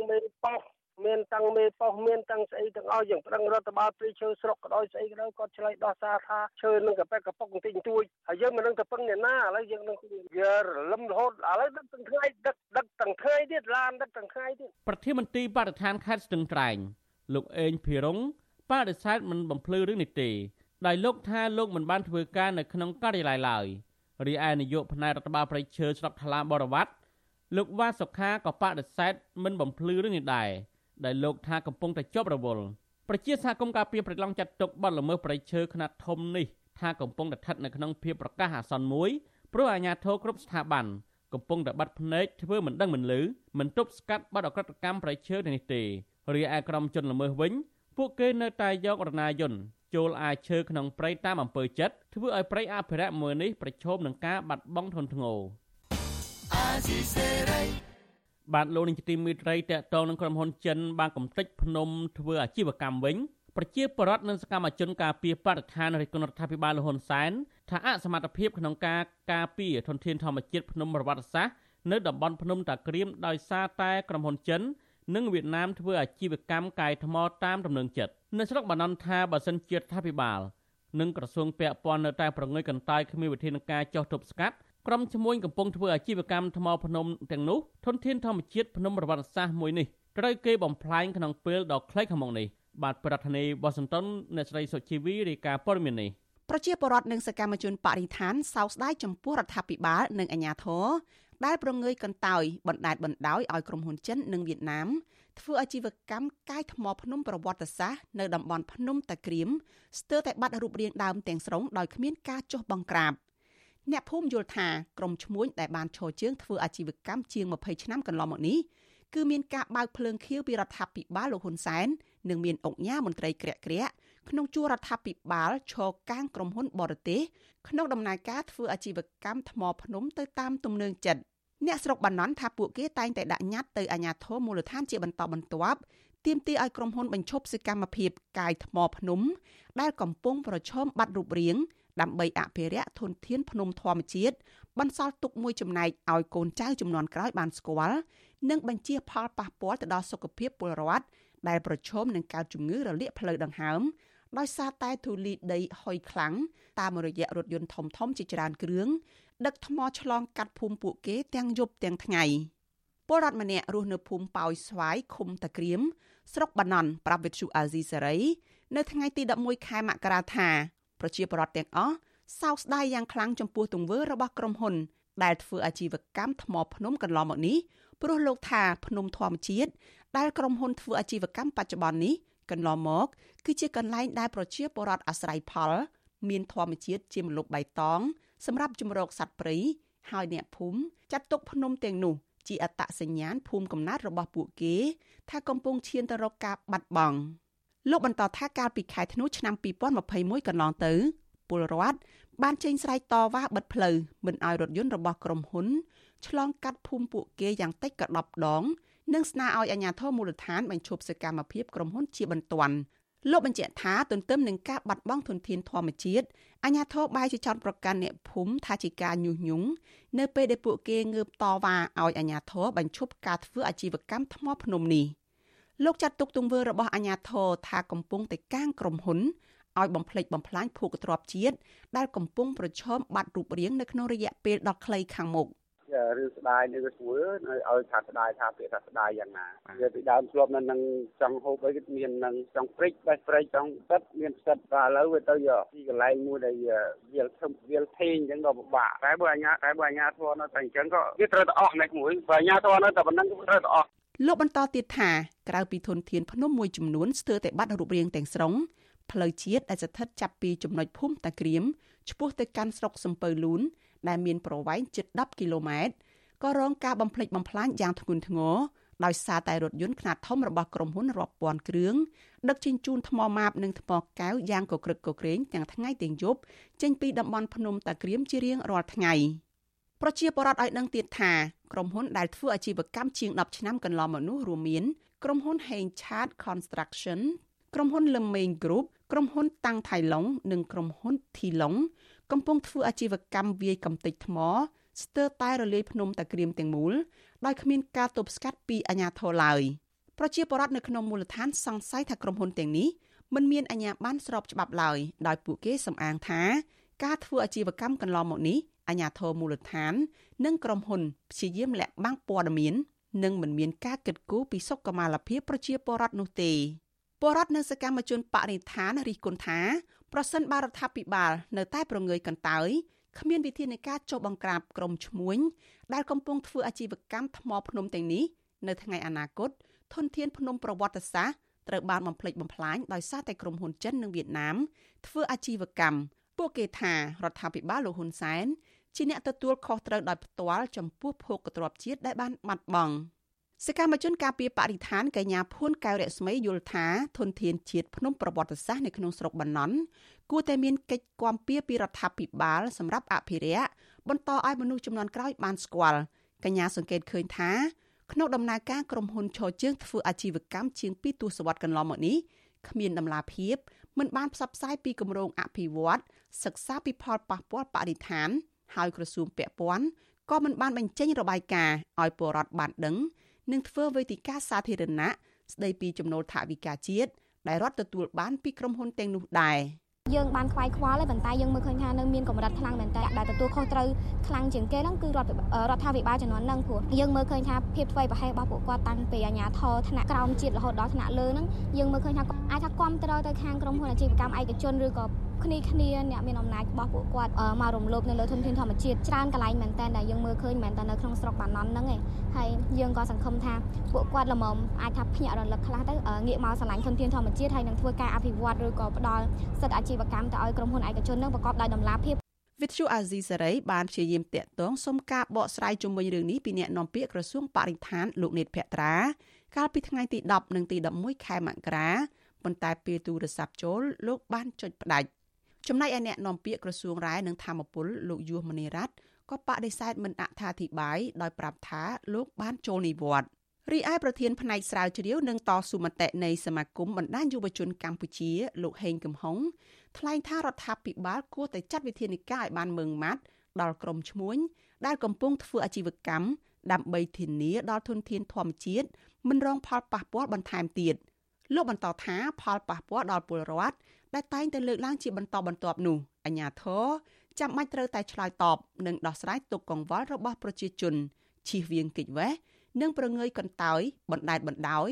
មានប៉ោះមានតាំងមេប៉ុស្តិ៍មានតាំងស្អីទាំងអស់យើងប្រឹងរដ្ឋបាលព្រៃឈើស្រុកក៏ដោយស្អីក៏ដោយគាត់ឆ្លើយដោះសារថាឈើនឹងកប៉ែកកប៉ុកបន្តិចបន្តួចហើយយើងមិននឹងទៅពឹងអ្នកណាឥឡូវយើងនឹងវារលឹមរហូតឥឡូវដឹកទាំងថ្ងៃដឹកដឹកទាំងថ្ងៃទៀតឡានដឹកទាំងថ្ងៃទៀតប្រធានមន្ត្រីបរិស្ថានខេត្តស្ទឹងត្រែងលោកអេងភិរុង បដិសេធមិនបំភ្លឺរឿងនេះទេដោយលោកថាលោកមិនបានធ្វើការនៅក្នុងការិយាល័យឡើយរីឯនាយកផ្នែករដ្ឋបាលប្រៃឈើស្រុកថ្លាបរវត្តលោកវ៉ាសុខាក៏បដិសេធមិនបំភ្លឺរឿងនេះដែរដែលលោកថាកំពុងតែជាប់រវល់ប្រជាសហគមន៍ការពារប្រឡងចាត់ទុកបទល្មើសប្រៃឈើខ្នាតធំនេះថាកំពុងតែស្ថិតនៅក្នុងភាពប្រកាសអាសន្នមួយព្រោះអាជ្ញាធរគ្រប់ស្ថាប័នកំពុងតែបាត់ភ្នែកធ្វើមិនដឹងមិនឮមិនទប់ស្កាត់បទអក្រិតកម្មប្រៃឈើនេះទេរីឯក្រុមជនល្មើសវិញ ពួកគេនៅតែយករណាយន្តចូលអាចឈើក្នុងព្រៃតាមអំពើចិត្តធ្វើឲ្យព្រៃអភិរក្សមួយនេះប្រឈមនឹងការបាត់បង់ធនធ្ងរបាទលោកនាយកទីមេត្រីតកតងនឹងក្រុមហ៊ុនចិនបានកំទេចភ្នំធ្វើអាជីវកម្មវិញប្រជាពលរដ្ឋនិងសកម្មជនការពារបរិស្ថានរិទ្ធរដ្ឋាភិបាលលហ៊ុនសែនថាអសមត្ថភាពក្នុងការការពារធនធានធម្មជាតិភ្នំប្រវត្តិសាស្ត្រនៅតំបន់ភ្នំតាក្រៀមដោយសារតែក្រុមហ៊ុនចិន និងវៀតណាមធ្វើអាជីវកម្មកាយថ្មតាមដំណឹងចិត្តនៅស្រុកបាណន់ថាបើសិនជារដ្ឋាភិបាលនិងក្រសួងពាក់ព័ន្ធនៅតែប្រងើយកន្តើយគ្មានវិធានការចោះទប់ស្កាត់ក្រុមឈ្មួញកំពុងធ្វើអាជីវកម្មថ្មភ្នំទាំងនោះធនធានធម្មជាតិភ្នំប្រវត្តិសាស្ត្រមួយនេះត្រូវគេបំផ្លាញក្នុងពេលដ៏ខ្លីខាងមុខនេះបាទប្រធានាធិបតីវ៉ាស៊ីនតោនអ្នកស្រីសុជីវីរាយការណ៍ព័ត៌មាននេះប្រជាពលរដ្ឋនិងសកម្មជនបរិស្ថានសោកស្ដាយចំពោះរដ្ឋាភិបាលនិងអាជ្ញាធរ ដែលប្រងើយកន្តើយបណ្តែតបណ្តោយឲ្យក្រុមហ៊ុនចិននិងវៀតណាមធ្វើអាជីវកម្មកាយថ្មភ្នំប្រវត្តិសាស្ត្រនៅតំបន់ភ្នំតាក្រៀមស្ទើរតែបាត់រូបរាងដើមទាំងស្រុងដោយគ្មានការចុះបង្ក្រាបអ្នកភូមិយល់ថាក្រុមឈ្មួញដែលបានឈរជើងធ្វើអាជីវកម្មជាង20ឆ្នាំកន្លងមកនេះគឺមានការបើកភ្លើងខៀវពីរដ្ឋាភិបាលលោកហ៊ុនសែននិងមានអង្គញាមន្ត្រីក្រាក់ក្រាក់ក្នុងជួររដ្ឋាភិបាលឈរកាងក្រុមហ៊ុនបរទេសក្នុងដំណើរការធ្វើអាជីវកម្មថ្មភ្នំទៅតាមទំនើងចិត្ត អ្នកស្រុកបាណន់ថាពួកគេតែងតែដាក់ញត្តិទៅអាជ្ញាធរមូលដ្ឋានជាបន្តបន្ទាប់ទាមទារឲ្យក្រុមហ៊ុនបញ្ឈប់សកម្មភាពកាយថ្មភ្នំ ដែលកំពុងប្រឈមបាត់រូបរាងដើម្បីអភិរក្សធនធានភ្នំធម្មជាតិបន្សល់ទុកមួយចំណែកឲ្យកូនចៅចំនួនក្រោយបានស្គាល់និងបញ្ជាផលប៉ះពាល់ទៅដល់សុខភាពពលរដ្ឋដែលប្រឈមនឹងការជំងឺរលាកផ្លូវដង្ហើមដោយសារតែធូលីដីហុយខ្លាំងតាមរយៈរថយន្តធំធំជាច្រើនគ្រឿង ដឹកថ្មឆ្លងកាត់ភូមិពួកគេទាំងយប់ទាំងថ្ងៃពលរដ្ឋម្នាក់រស់នៅភូមិប៉ោយស្វាយឃុំតាក្រៀមស្រុកបាណន់ប្រាប់វិទ្យុអាស៊ីសេរីនៅថ្ងៃទី11ខែមករាថាប្រជាពលរដ្ឋទាំងអស់សោកស្ដាយយ៉ាងខ្លាំងចំពោះទង្វើរបស់ក្រុមហ៊ុន ដែលធ្វើអាជីវកម្មថ្មភ្នំកន្លងមកនេះព្រោះលោកថាភ្នំធម្មជាតិដែលក្រុមហ៊ុនធ្វើអាជីវកម្មបច្ចុប្បន្ននេះកន្លងមក គឺជាកន្លែងដែលប្រជាពលរដ្ឋអាស្រ័យផល មានធម្មជាតិជាម្លប់បៃតង សម្រាប់ជំរកសត្វព្រៃហើយអ្នកភូមិចាត់ទុកភ្នំទាំងនោះជាអត្តសញ្ញាណភូមិកំណើតរបស់ពួកគេ ថាកំពុងឈានទៅរកការបាត់បង់លោកបន្តថាកាលពីខែធ្នូឆ្នាំ2021កន្លងទៅពលរដ្ឋបានចេញស្រែកតវ៉ាបិទផ្លូវមិនឲ្យរថយន្តរបស់ក្រុមហ៊ុនឆ្លងកាត់ភូមិពួកគេយ៉ាងតិចក៏10ដង និងស្នើឲ្យអាជ្ញាធរមូលដ្ឋានបញ្ឈប់សកម្មភាពក្រុមហ៊ុនជាបន្ទាន់ លោកបញ្ជាក់ថាទន្ទឹមនឹងការបាត់បង់ធនធានធម្មជាតិអាជ្ញាធរបែរជាចោទប្រកាន់អ្នកភូមិថាជាការញុះញង់នៅពេលដែលពួកគេងើបតវ៉ាឲ្យអាជ្ញាធរបញ្ឈប់ការធ្វើអាជីវកម្មថ្មភ្នំនេះលោកចាត់ទុកទង្វើរបស់អាញាធរថាកំពុងតែកាងក្រុមហ៊ុនឲ្យបំផ្លិចបំផ្លាញភូកទ្របជាតិដែលកំពុងប្រឈមបាត់រូបរាងនៅក្នុងរយៈពេលដ៏ខ្លីខាងមុខ រឿងស្ដាយនេះវាស្រួលនៅឲ្យថាស្ដាយថាពាក្យថាស្ដាយយ៉ាងណាវាពីដើមធ្លាប់នៅនឹងចង់ហូបអីគឺមាននឹងចង់ព្រិចបេះព្រិចចង់ទឹកមានផ្សិតតែឥឡូវវាទៅយកទីកន្លែងមួយដែលវាលធំវាលធេងអញ្ចឹងក៏ពិបាកតែបើអាញាតែបើអាញាធន់នៅតែអញ្ចឹងក៏វាត្រូវតែអស់ណែមួយបើអាញាធន់នៅតែប៉ុណ្្នឹងក៏ត្រូវតែអស់លោកបន្តទៀតថាក្រៅពីធនធានភ្នំមួយចំនួនស្ទើរតែបាត់រូបរាងទាំងស្រុងផ្លូវជាតិដែលស្ថិតចាប់ពីចំណុចភូមិតាក្រៀមឆ្ពោះទៅកាន់ស្រុកសំពៅលូន ដែលមានប្រវែងជិត10គីឡូម៉ែត្រក៏រងការបំផ្លិចបំផ្លាញយ៉ាងធ្ងន់ធ្ងរដោយសារតែរថយន្តខ្នាតធំរបស់ក្រុមហ៊ុនរាប់ពាន់គ្រឿងដឹកជញ្ជូនថ្មម៉ាបនិងថ្មកែវយ៉ាងកក្រឹកកក្រែងទាំងថ្ងៃទាំងយប់ចេញពីតំបន់ភ្នំតាក្រៀមជារៀងរាល់ថ្ងៃប្រជាពលរដ្ឋឲ្យដឹងទៀតថាក្រុមហ៊ុនដែលធ្វើអាជីវកម្មជាង10ឆ្នាំកន្លងមកនោះរួមមានក្រុមហ៊ុន Heng Chat Construction ក្រុមហ៊ុន Lemeng Group ក្រុមហ៊ុនតាំងថៃឡុងនិងក្រុមហ៊ុន Thilong កំពុងធ្វើអាជីវកម្មវាយកំទេចថ្ម ស្ទើរតែរលាយភ្នំតាក្រៀមទាំងមូលដោយគ្មានការទប់ស្កាត់ពីអាជ្ញាធរឡើយប្រជាពលរដ្ឋនៅក្នុងមូលដ្ឋានសង្ស័យថាក្រុមហ៊ុនទាំងនេះមិនមានអាជ្ញាប័ណ្ណស្របច្បាប់ឡើយដោយពួកគេសំអាងថាការធ្វើអាជីវកម្មកន្លងមកនេះអាជ្ញាធរមូលដ្ឋាន និងក្រុមហ៊ុនព្យាយាមលាក់បាំងព័ត៌មាននិងមិនមានការគិតគូរពីសុខុមាលភាពប្រជាពលរដ្ឋនោះទេពលរដ្ឋនៅសកម្មជនបរិស្ថានរិះគន់ថា ប្រសិនបើរដ្ឋាភិបាលនៅតែប្រងើយកន្តើយគ្មានវិធានការចុះបង្ក្រាបក្រុមឈ្មួញដែលកំពុងធ្វើអាជីវកម្មថ្មភ្នំទាំងនេះនៅថ្ងៃអនាគតធនធានភ្នំប្រវត្តិសាស្ត្រត្រូវបានបំផ្លិចបំផ្លាញដោយសារតែក្រុមហ៊ុនចិននិងវៀតណាមធ្វើអាជីវកម្មពួកគេថារដ្ឋាភិបាលលោកហ៊ុនសែនជាអ្នកទទួលខុសត្រូវដោយផ្ទាល់ចំពោះភោគទ្រព្យជាតិដែលបានបាត់បង់ សកម្មជនការពារបរិស្ថានកញ្ញាភួនកែវរស្មីយល់ថាធនធានជាតិភ្នំប្រវត្តិសាស្ត្រនៅក្នុងស្រុកបណ្ណន់គួរតែមានកិច្ចគាំពៀពីរដ្ឋាភិបាលសម្រាប់អភិរក្សបន្តឲ្យមនុស្សចំនួនក្រោយបានស្គាល់កញ្ញាសង្កេតឃើញថាក្នុងដំណើរការក្រុមហ៊ុនឈរជើងធ្វើអាជីវកម្មជាង2ទសវត្សរ៍កន្លងមកនេះគ្មានដំណាភាពមិនបានផ្សព្វផ្សាយពីគម្រោងអភិវឌ្ឍសិក្សាពីផលប៉ះពាល់បរិស្ថាន ហើយក្រសួងពាក់ព័ន្ធក៏មិនបានបញ្ចេញរបាយការណ៍ឲ្យពលរដ្ឋបានដឹង និងធ្វើវេទិកាសាធារណៈស្ដីពីចំណូលថវិកាជាតិដែលរដ្ឋទទួលបានពីក្រុមហ៊ុនទាំងនោះដែរ។យើងបានខ្វាយខ្វល់ហើយប៉ុន្តែយើងមើលឃើញថានៅមានកម្រិតខ្លាំងមែនតើដែលទទួលខុសត្រូវខ្លាំងជាងគេហ្នឹងគឺរដ្ឋរដ្ឋាភិបាលជំនាន់ហ្នឹងព្រោះយើងមើលឃើញថាភាពថ្មីប្រហែលរបស់ពួកគាត់តាំងពីអាជ្ញាធរថ្នាក់ក្រោមជាតិរហូតដល់ថ្នាក់លើហ្នឹងយើងមើលឃើញថាអាចថាគ្រប់គ្រងទៅខាងក្រុមហ៊ុនអាជីវកម្មឯកជនឬក៏ គ្នាគ្នាអ្នកមានអំណាចរបស់ពួកគាត់មករំលោភនៅលើធនធានធម្មជាតិច្រើនកន្លែងមែនតើដែលយើងមើលឃើញមែនតើនៅក្នុងស្រុកបាណន់ហ្នឹងឯងហើយយើងក៏សង្ឃឹមថាពួកគាត់ល្មមអាចថាភ្ញាក់រលឹកខ្លះទៅងាកមកឆ្លាញ់ធនធានធម្មជាតិហើយនឹងធ្វើការអភិវឌ្ឍឬក៏ផ្ដល់សិទ្ធិអាជីវកម្មទៅឲ្យក្រុមហ៊ុនឯកជននឹងប្រកបដោយតម្លាភាពវិទ្យុអាស៊ីសេរីបានព្យាយាមតាក់ទងសុំការបកស្រាយជុំវិញរឿងនេះពីអ្នកនាំពាក្យក្រសួងបរិស្ថានលោកនេតភក្ត្រាកាលពីថ្ងៃទី10និងទី11ខែមករាប៉ុន្តែពេលទូរស័ព្ទចូលលោកបានចុចផ្ដាច់ ចំណែកឯអ្នកនាំពាក្យក្រសួងរ៉ែនិងធម្មពលលោកយុះមនីរ៉ាត់ក៏បដិសេធមិនអត្ថាធិប្បាយដោយប្រាប់ថាលោកបានចូលនិវត្តន៍រីឯប្រធានផ្នែកស្រាវជ្រាវនិងតស៊ូមតិនៃសមាគមបណ្ដាញយុវជនកម្ពុជាលោកហេងកំហុងថ្លែងថារដ្ឋាភិបាលគួរតែចាត់វិធានការឲ្យបានម៉ឺងម៉ាត់ដល់ក្រុមឈ្មួញដែលកំពុងធ្វើអាជីវកម្មដើម្បីធានាដល់ធនធានធម្មជាតិមិនរងផលប៉ះពាល់បន្ថែមទៀតលោកបន្តថាផលប៉ះពាល់ដល់ពលរដ្ឋ ដែលតែងតែលើកឡើងជាបន្តបន្ទាប់នោះអាញាធរចាំបាច់ត្រូវតែឆ្លើយតបនិងដោះស្រាយទុកកង្វល់របស់ប្រជាជនជៀសវាងកិច្ចវេះនិងប្រងើយកន្តើយបណ្តែតបណ្តោយ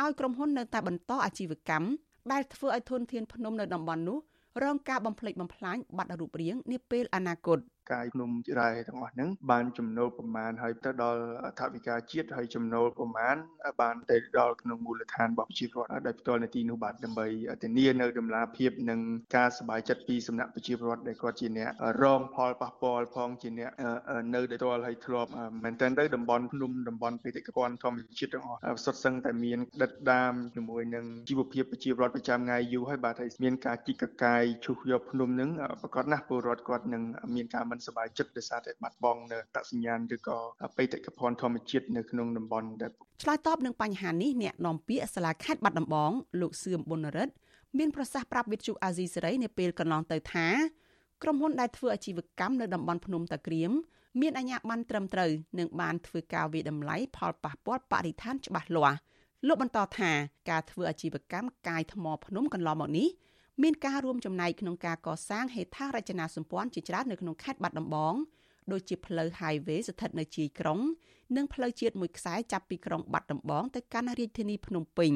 ឲ្យក្រុមហ៊ុននៅតែបន្តអាជីវកម្មដែលធ្វើឲ្យធនធានភ្នំនៅតំបន់នោះរងការបំផ្លិចបំផ្លាញបាត់រូបរាងនាពេលអនាគត កាយភ្នំច្រែទាំងអស់ហ្នឹងបានចំណូលប្រមាណហើយទៅដល់ថវិកាជាតិហើយចំណូលប្រមាណបានទៅដល់ក្នុងមូលដ្ឋានរបស់ប្រជាពលរដ្ឋដោយផ្ទាល់នៅទីនោះបាទដើម្បីធានានៅដំណាភាពនិងការសบายចិត្តពីសំណាក់ប្រជាពលរដ្ឋដែលគាត់ជាអ្នករងផលប៉ះពាល់ផងជាអ្នកនៅដោយផ្ទាល់ហើយធ្លាប់មែនទែនទៅតំបន់ភ្នំតំបន់បេតិកភណ្ឌធម្មជាតិទាំងអស់សុទ្ធសឹងតែមានដិតដាមជាមួយនឹងជីវភាពប្រជាពលរដ្ឋប្រចាំថ្ងៃយូរហើយបាទហើយមានការជីកកាយឈូសយកភ្នំនឹងប្រកាសណាស់ពលរដ្ឋគាត់នឹងមានការ មិនសប្បាយចិត្តដោយសារតែបាត់បង់នៅតសញ្ញាណឬក៏បេតិកភណ្ឌធម្មជាតិនៅក្នុងតំបន់ដែលឆ្លើយតបនឹងបញ្ហានេះអ្នកនាំពាក្យសាលាខេត្តបាត់ដំបងលោកសឿមប៊ុនរិទ្ធមានប្រសាសន៍ប្រាប់វិទ្យុអាស៊ីសេរីនៅពេលកន្លងទៅថាក្រុមហ៊ុនដែលធ្វើអាជីវកម្មនៅតំបន់ភ្នំតាក្រៀមមានអាជ្ញាប័ណ្ណត្រឹមត្រូវនិងបានធ្វើការវិតម្លៃផលប៉ះពាល់បរិស្ថានច្បាស់លាស់លោកបន្តថាការធ្វើអាជីវកម្មកាយថ្មភ្នំកន្លងមកនេះ មានការរួមចំណែកក្នុងការកសាងហេដ្ឋារចនាសម្ព័ន្ធជាច្រើននៅក្នុងខេត្តបាត់ដំបងដូចជាផ្លូវ highway ស្ថិតនៅជាយក្រុង និងផ្លូវជាតិមួយខ្សែចាប់ពីក្រុងបាត់ដំបងទៅកាន់រាជធានីភ្នំពេញ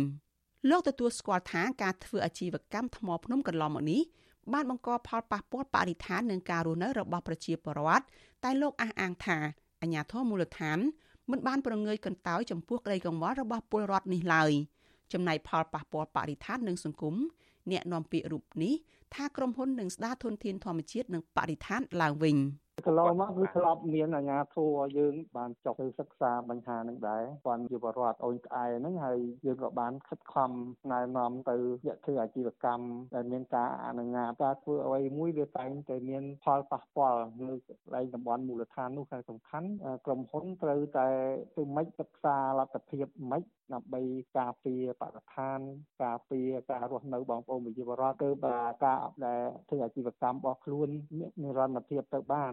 លោកទទួលស្គាល់ថាការធ្វើអាជីវកម្មថ្មភ្នំកន្លងមកនេះបានបង្កផលប៉ះពាល់បរិស្ថាននិងការរស់នៅរបស់ប្រជាពលរដ្ឋតែលោកអះអាងថាអាជ្ញាធរមូលដ្ឋានមិនបានប្រងើយកន្តើយចំពោះក្តីកង្វល់របស់ពលរដ្ឋនេះឡើយចំណែកផលប៉ះពាល់បរិស្ថាននិងសង្គម អ្នកនាំពាក្យរូបនេះថាក្រុមហ៊ុននឹងស្ដារធនធានធម្មជាតិនិងបរិស្ថានឡើងវិញ។កន្លងមកគឺធ្លាប់មានអាជ្ញាធរយើងបានចុះទៅសិក្សាបញ្ហានឹងដែរគាត់ជាបរដ្ឋអូនក្អែហ្នឹងហើយយើងក៏បានខិតខំណែនាំទៅយៈធ្វើអាជីវកម្មដែលមានការអនុញ្ញាតការធ្វើអ្វីមួយវាតែងតែមានផលប៉ះពាល់នៅកន្លែងតំបន់មូលដ្ឋាននោះគឺសំខាន់ក្រុមហ៊ុនត្រូវតែធ្វើម៉េចសិក្សាលទ្ធភាពម៉េច ដើម្បីការពារបរិស្ថានការពារការរស់នៅបងប្អូនប្រជាពលរដ្ឋទៅបើការដែលធ្វើអាជីវកម្មរបស់ខ្លួនមាននិរន្តរភាពទៅបាន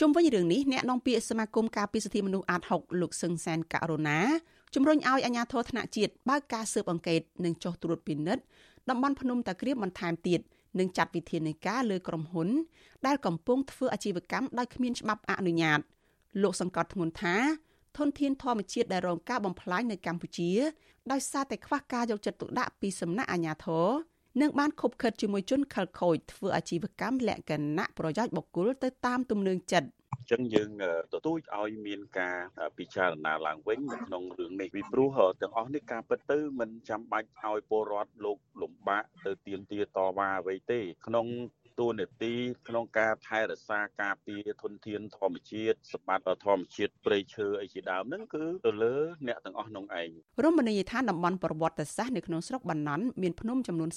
ជុំវិញរឿងនេះអ្នកនាំពាក្យសមាគមការពារសិទ្ធិមនុស្សអាត6លោកសឹងសានករុណាជំរុញឲ្យអាជ្ញាធរថ្នាក់ជាតិបើកការស៊ើបអង្កេតនិងចុះត្រួតពិនិត្យតំបន់ភ្នំតាក្រៀមបន្ថែមទៀតនិងចាត់វិធានការលើក្រុមហ៊ុន ដែលកំពុងធ្វើអាជីវកម្មដោយគ្មានច្បាប់អនុញ្ញាតលោកសង្កត់ធ្ងន់ថា ធនធានធម្មជាតិដែលរងការបំផ្លាញនៅកម្ពុជាដោយសារតែខ្វះការយកចិត្តទុកដាក់ពីសំណាក់អាជ្ញាធរនិងបានខົບខិតជាមួយជនខិលខូចធ្វើអាជីវកម្មលក្ខណៈប្រយោជន៍បុគ្គលទៅតាមទំនើងចិត្តអញ្ចឹងយើងទទូចឲ្យមានការពិចារណាឡើងវិញនៅក្នុងរឿងនេះពីព្រោះទាំងអស់នេះការពិតទៅមិនចាំបាច់ឲ្យពលរដ្ឋលោកលំបាកទៅទៀមទាតវ៉ាអ្វីទេ ក្នុង តួនាទីក្នុងការថែរក្សាការពារធនធានធម្មជាតិសម្បត្តិធម្មជាតិព្រៃឈើអីជាដើមហ្នឹងគឺទៅលើអ្នកទាំងអស់នោះឯងរមណីយដ្ឋានតំបន់ប្រវត្តិសាស្ត្រនៅក្នុងស្រុកបាណន់មានភ្នំចំនួន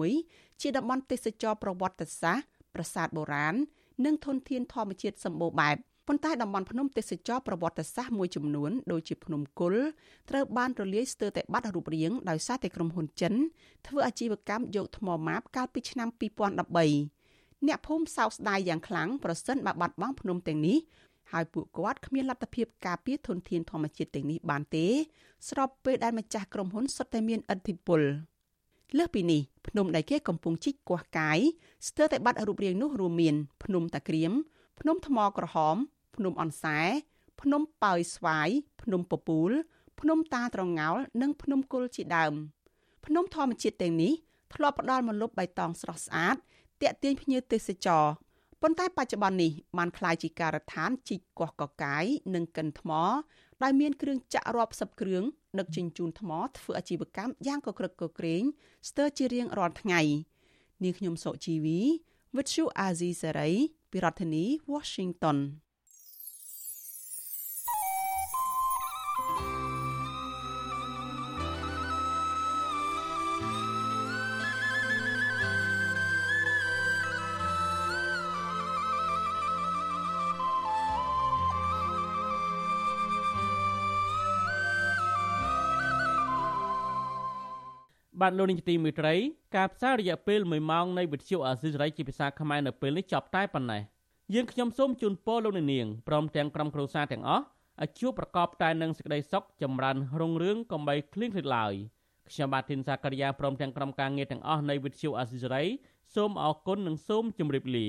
31ជាតំបន់ទេសចរប្រវត្តិសាស្ត្រប្រាសាទបុរាណនិងធនធានធម្មជាតិសម្បូរបែបប៉ុន្តែតំបន់ភ្នំទេសចរប្រវត្តិសាស្ត្រមួយចំនួនដូចជាភ្នំគុលត្រូវបានរលាយស្ទើរតែបាត់រូបរាងដោយសារតែក្រុមហ៊ុនចិនធ្វើអាជីវកម្មយកថ្មម៉ាបកាលពីឆ្នាំ2013 អ្នកភូមិសោកស្ដាយយ៉ាងខ្លាំងប្រសិនបើបាត់បង់ភ្នំទាំងនេះហើយពួកគាត់គ្មានលទ្ធភាពការពារធនធានធម្មជាតិទាំងនេះបានទេ ស្របពេលដែលម្ចាស់ក្រុមហ៊ុនសុទ្ធតែមានឥទ្ធិពលលើសពីនេះភ្នំដែលគេកំពុងជីកគាស់កាយស្ទើរតែបាត់រូបរាងនោះរួមមានភ្នំតាក្រៀមភ្នំថ្មក្រហម ភ្នំអនសែភ្នំប៉ោយស្វាយភ្នំពពូល ភ្នំតាត្រងោលនិងភ្នំគុលជាដើម ភ្នំធម្មជាតិទាំងនេះធ្លាប់ផ្ដល់មលុបបៃតងស្រស់ស្អាត តាក់ទាញភ្ញៀវទេសចរប៉ុន្តែបច្ចុប្បន្ននេះបានក្លាយជាការដ្ឋានជីកកោះកកាយនិងកិនថ្មដែលមានគ្រឿងចាក់រាប់សិបគ្រឿងដឹកជញ្ជូនថ្មធ្វើអាជីវកម្មយ៉ាងកក្រឹកកក្រែងស្ទើរជារៀងរាល់ថ្ងៃនាងខ្ញុំសុជីវី Virtual Azizi Saray ពីរដ្ឋធានី Washington បាទលោកនាយកទីមេត្រីការផ្សាយរយៈពេល1ម៉ោងនៃវិទ្យុអាស៊ីសេរីជាភាសាខ្មែរនៅពេលនេះចប់តែប៉ុណ្ណេះយើងខ្ញុំសូមជូនពរលោកនាងព្រមទាំងក្រុមគ្រួសារទាំងអស់ឲ្យជួបប្រកបតែនឹងសេចក្តីសុខចម្រើនរុងរឿងកំបីគ្លៀងគ្លេតឡើយខ្ញុំបាទធីនសាករិយាព្រមទាំងក្រុមការងារទាំងអស់នៃវិទ្យុអាស៊ីសេរីសូមអរគុណនិងសូមជម្រាបលា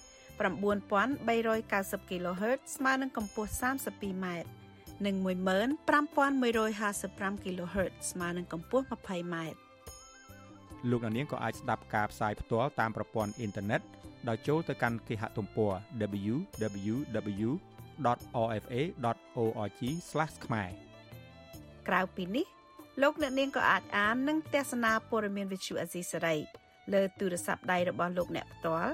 9390 kHz ស្មើនឹងកម្ពស់ 32m និង15155 kHz ស្មើនឹងកម្ពស់ 20m លោកអ្នកនាងក៏អាចស្ដាប់ការផ្សាយផ្ទាល់តាមប្រព័ន្ធអ៊ីនធឺណិតដោយចូលទៅកាន់គេហទំព័រ www.rfa.org/ ខ្មែរក្រៅពីនេះលោកអ្នកនាងក៏អាចអាននិងទស្សនាព័ត៌មានវិទ្យុអេស៊ីសេរីលើទូរស័ព្ទដៃរបស់លោកអ្នកផ្ទាល់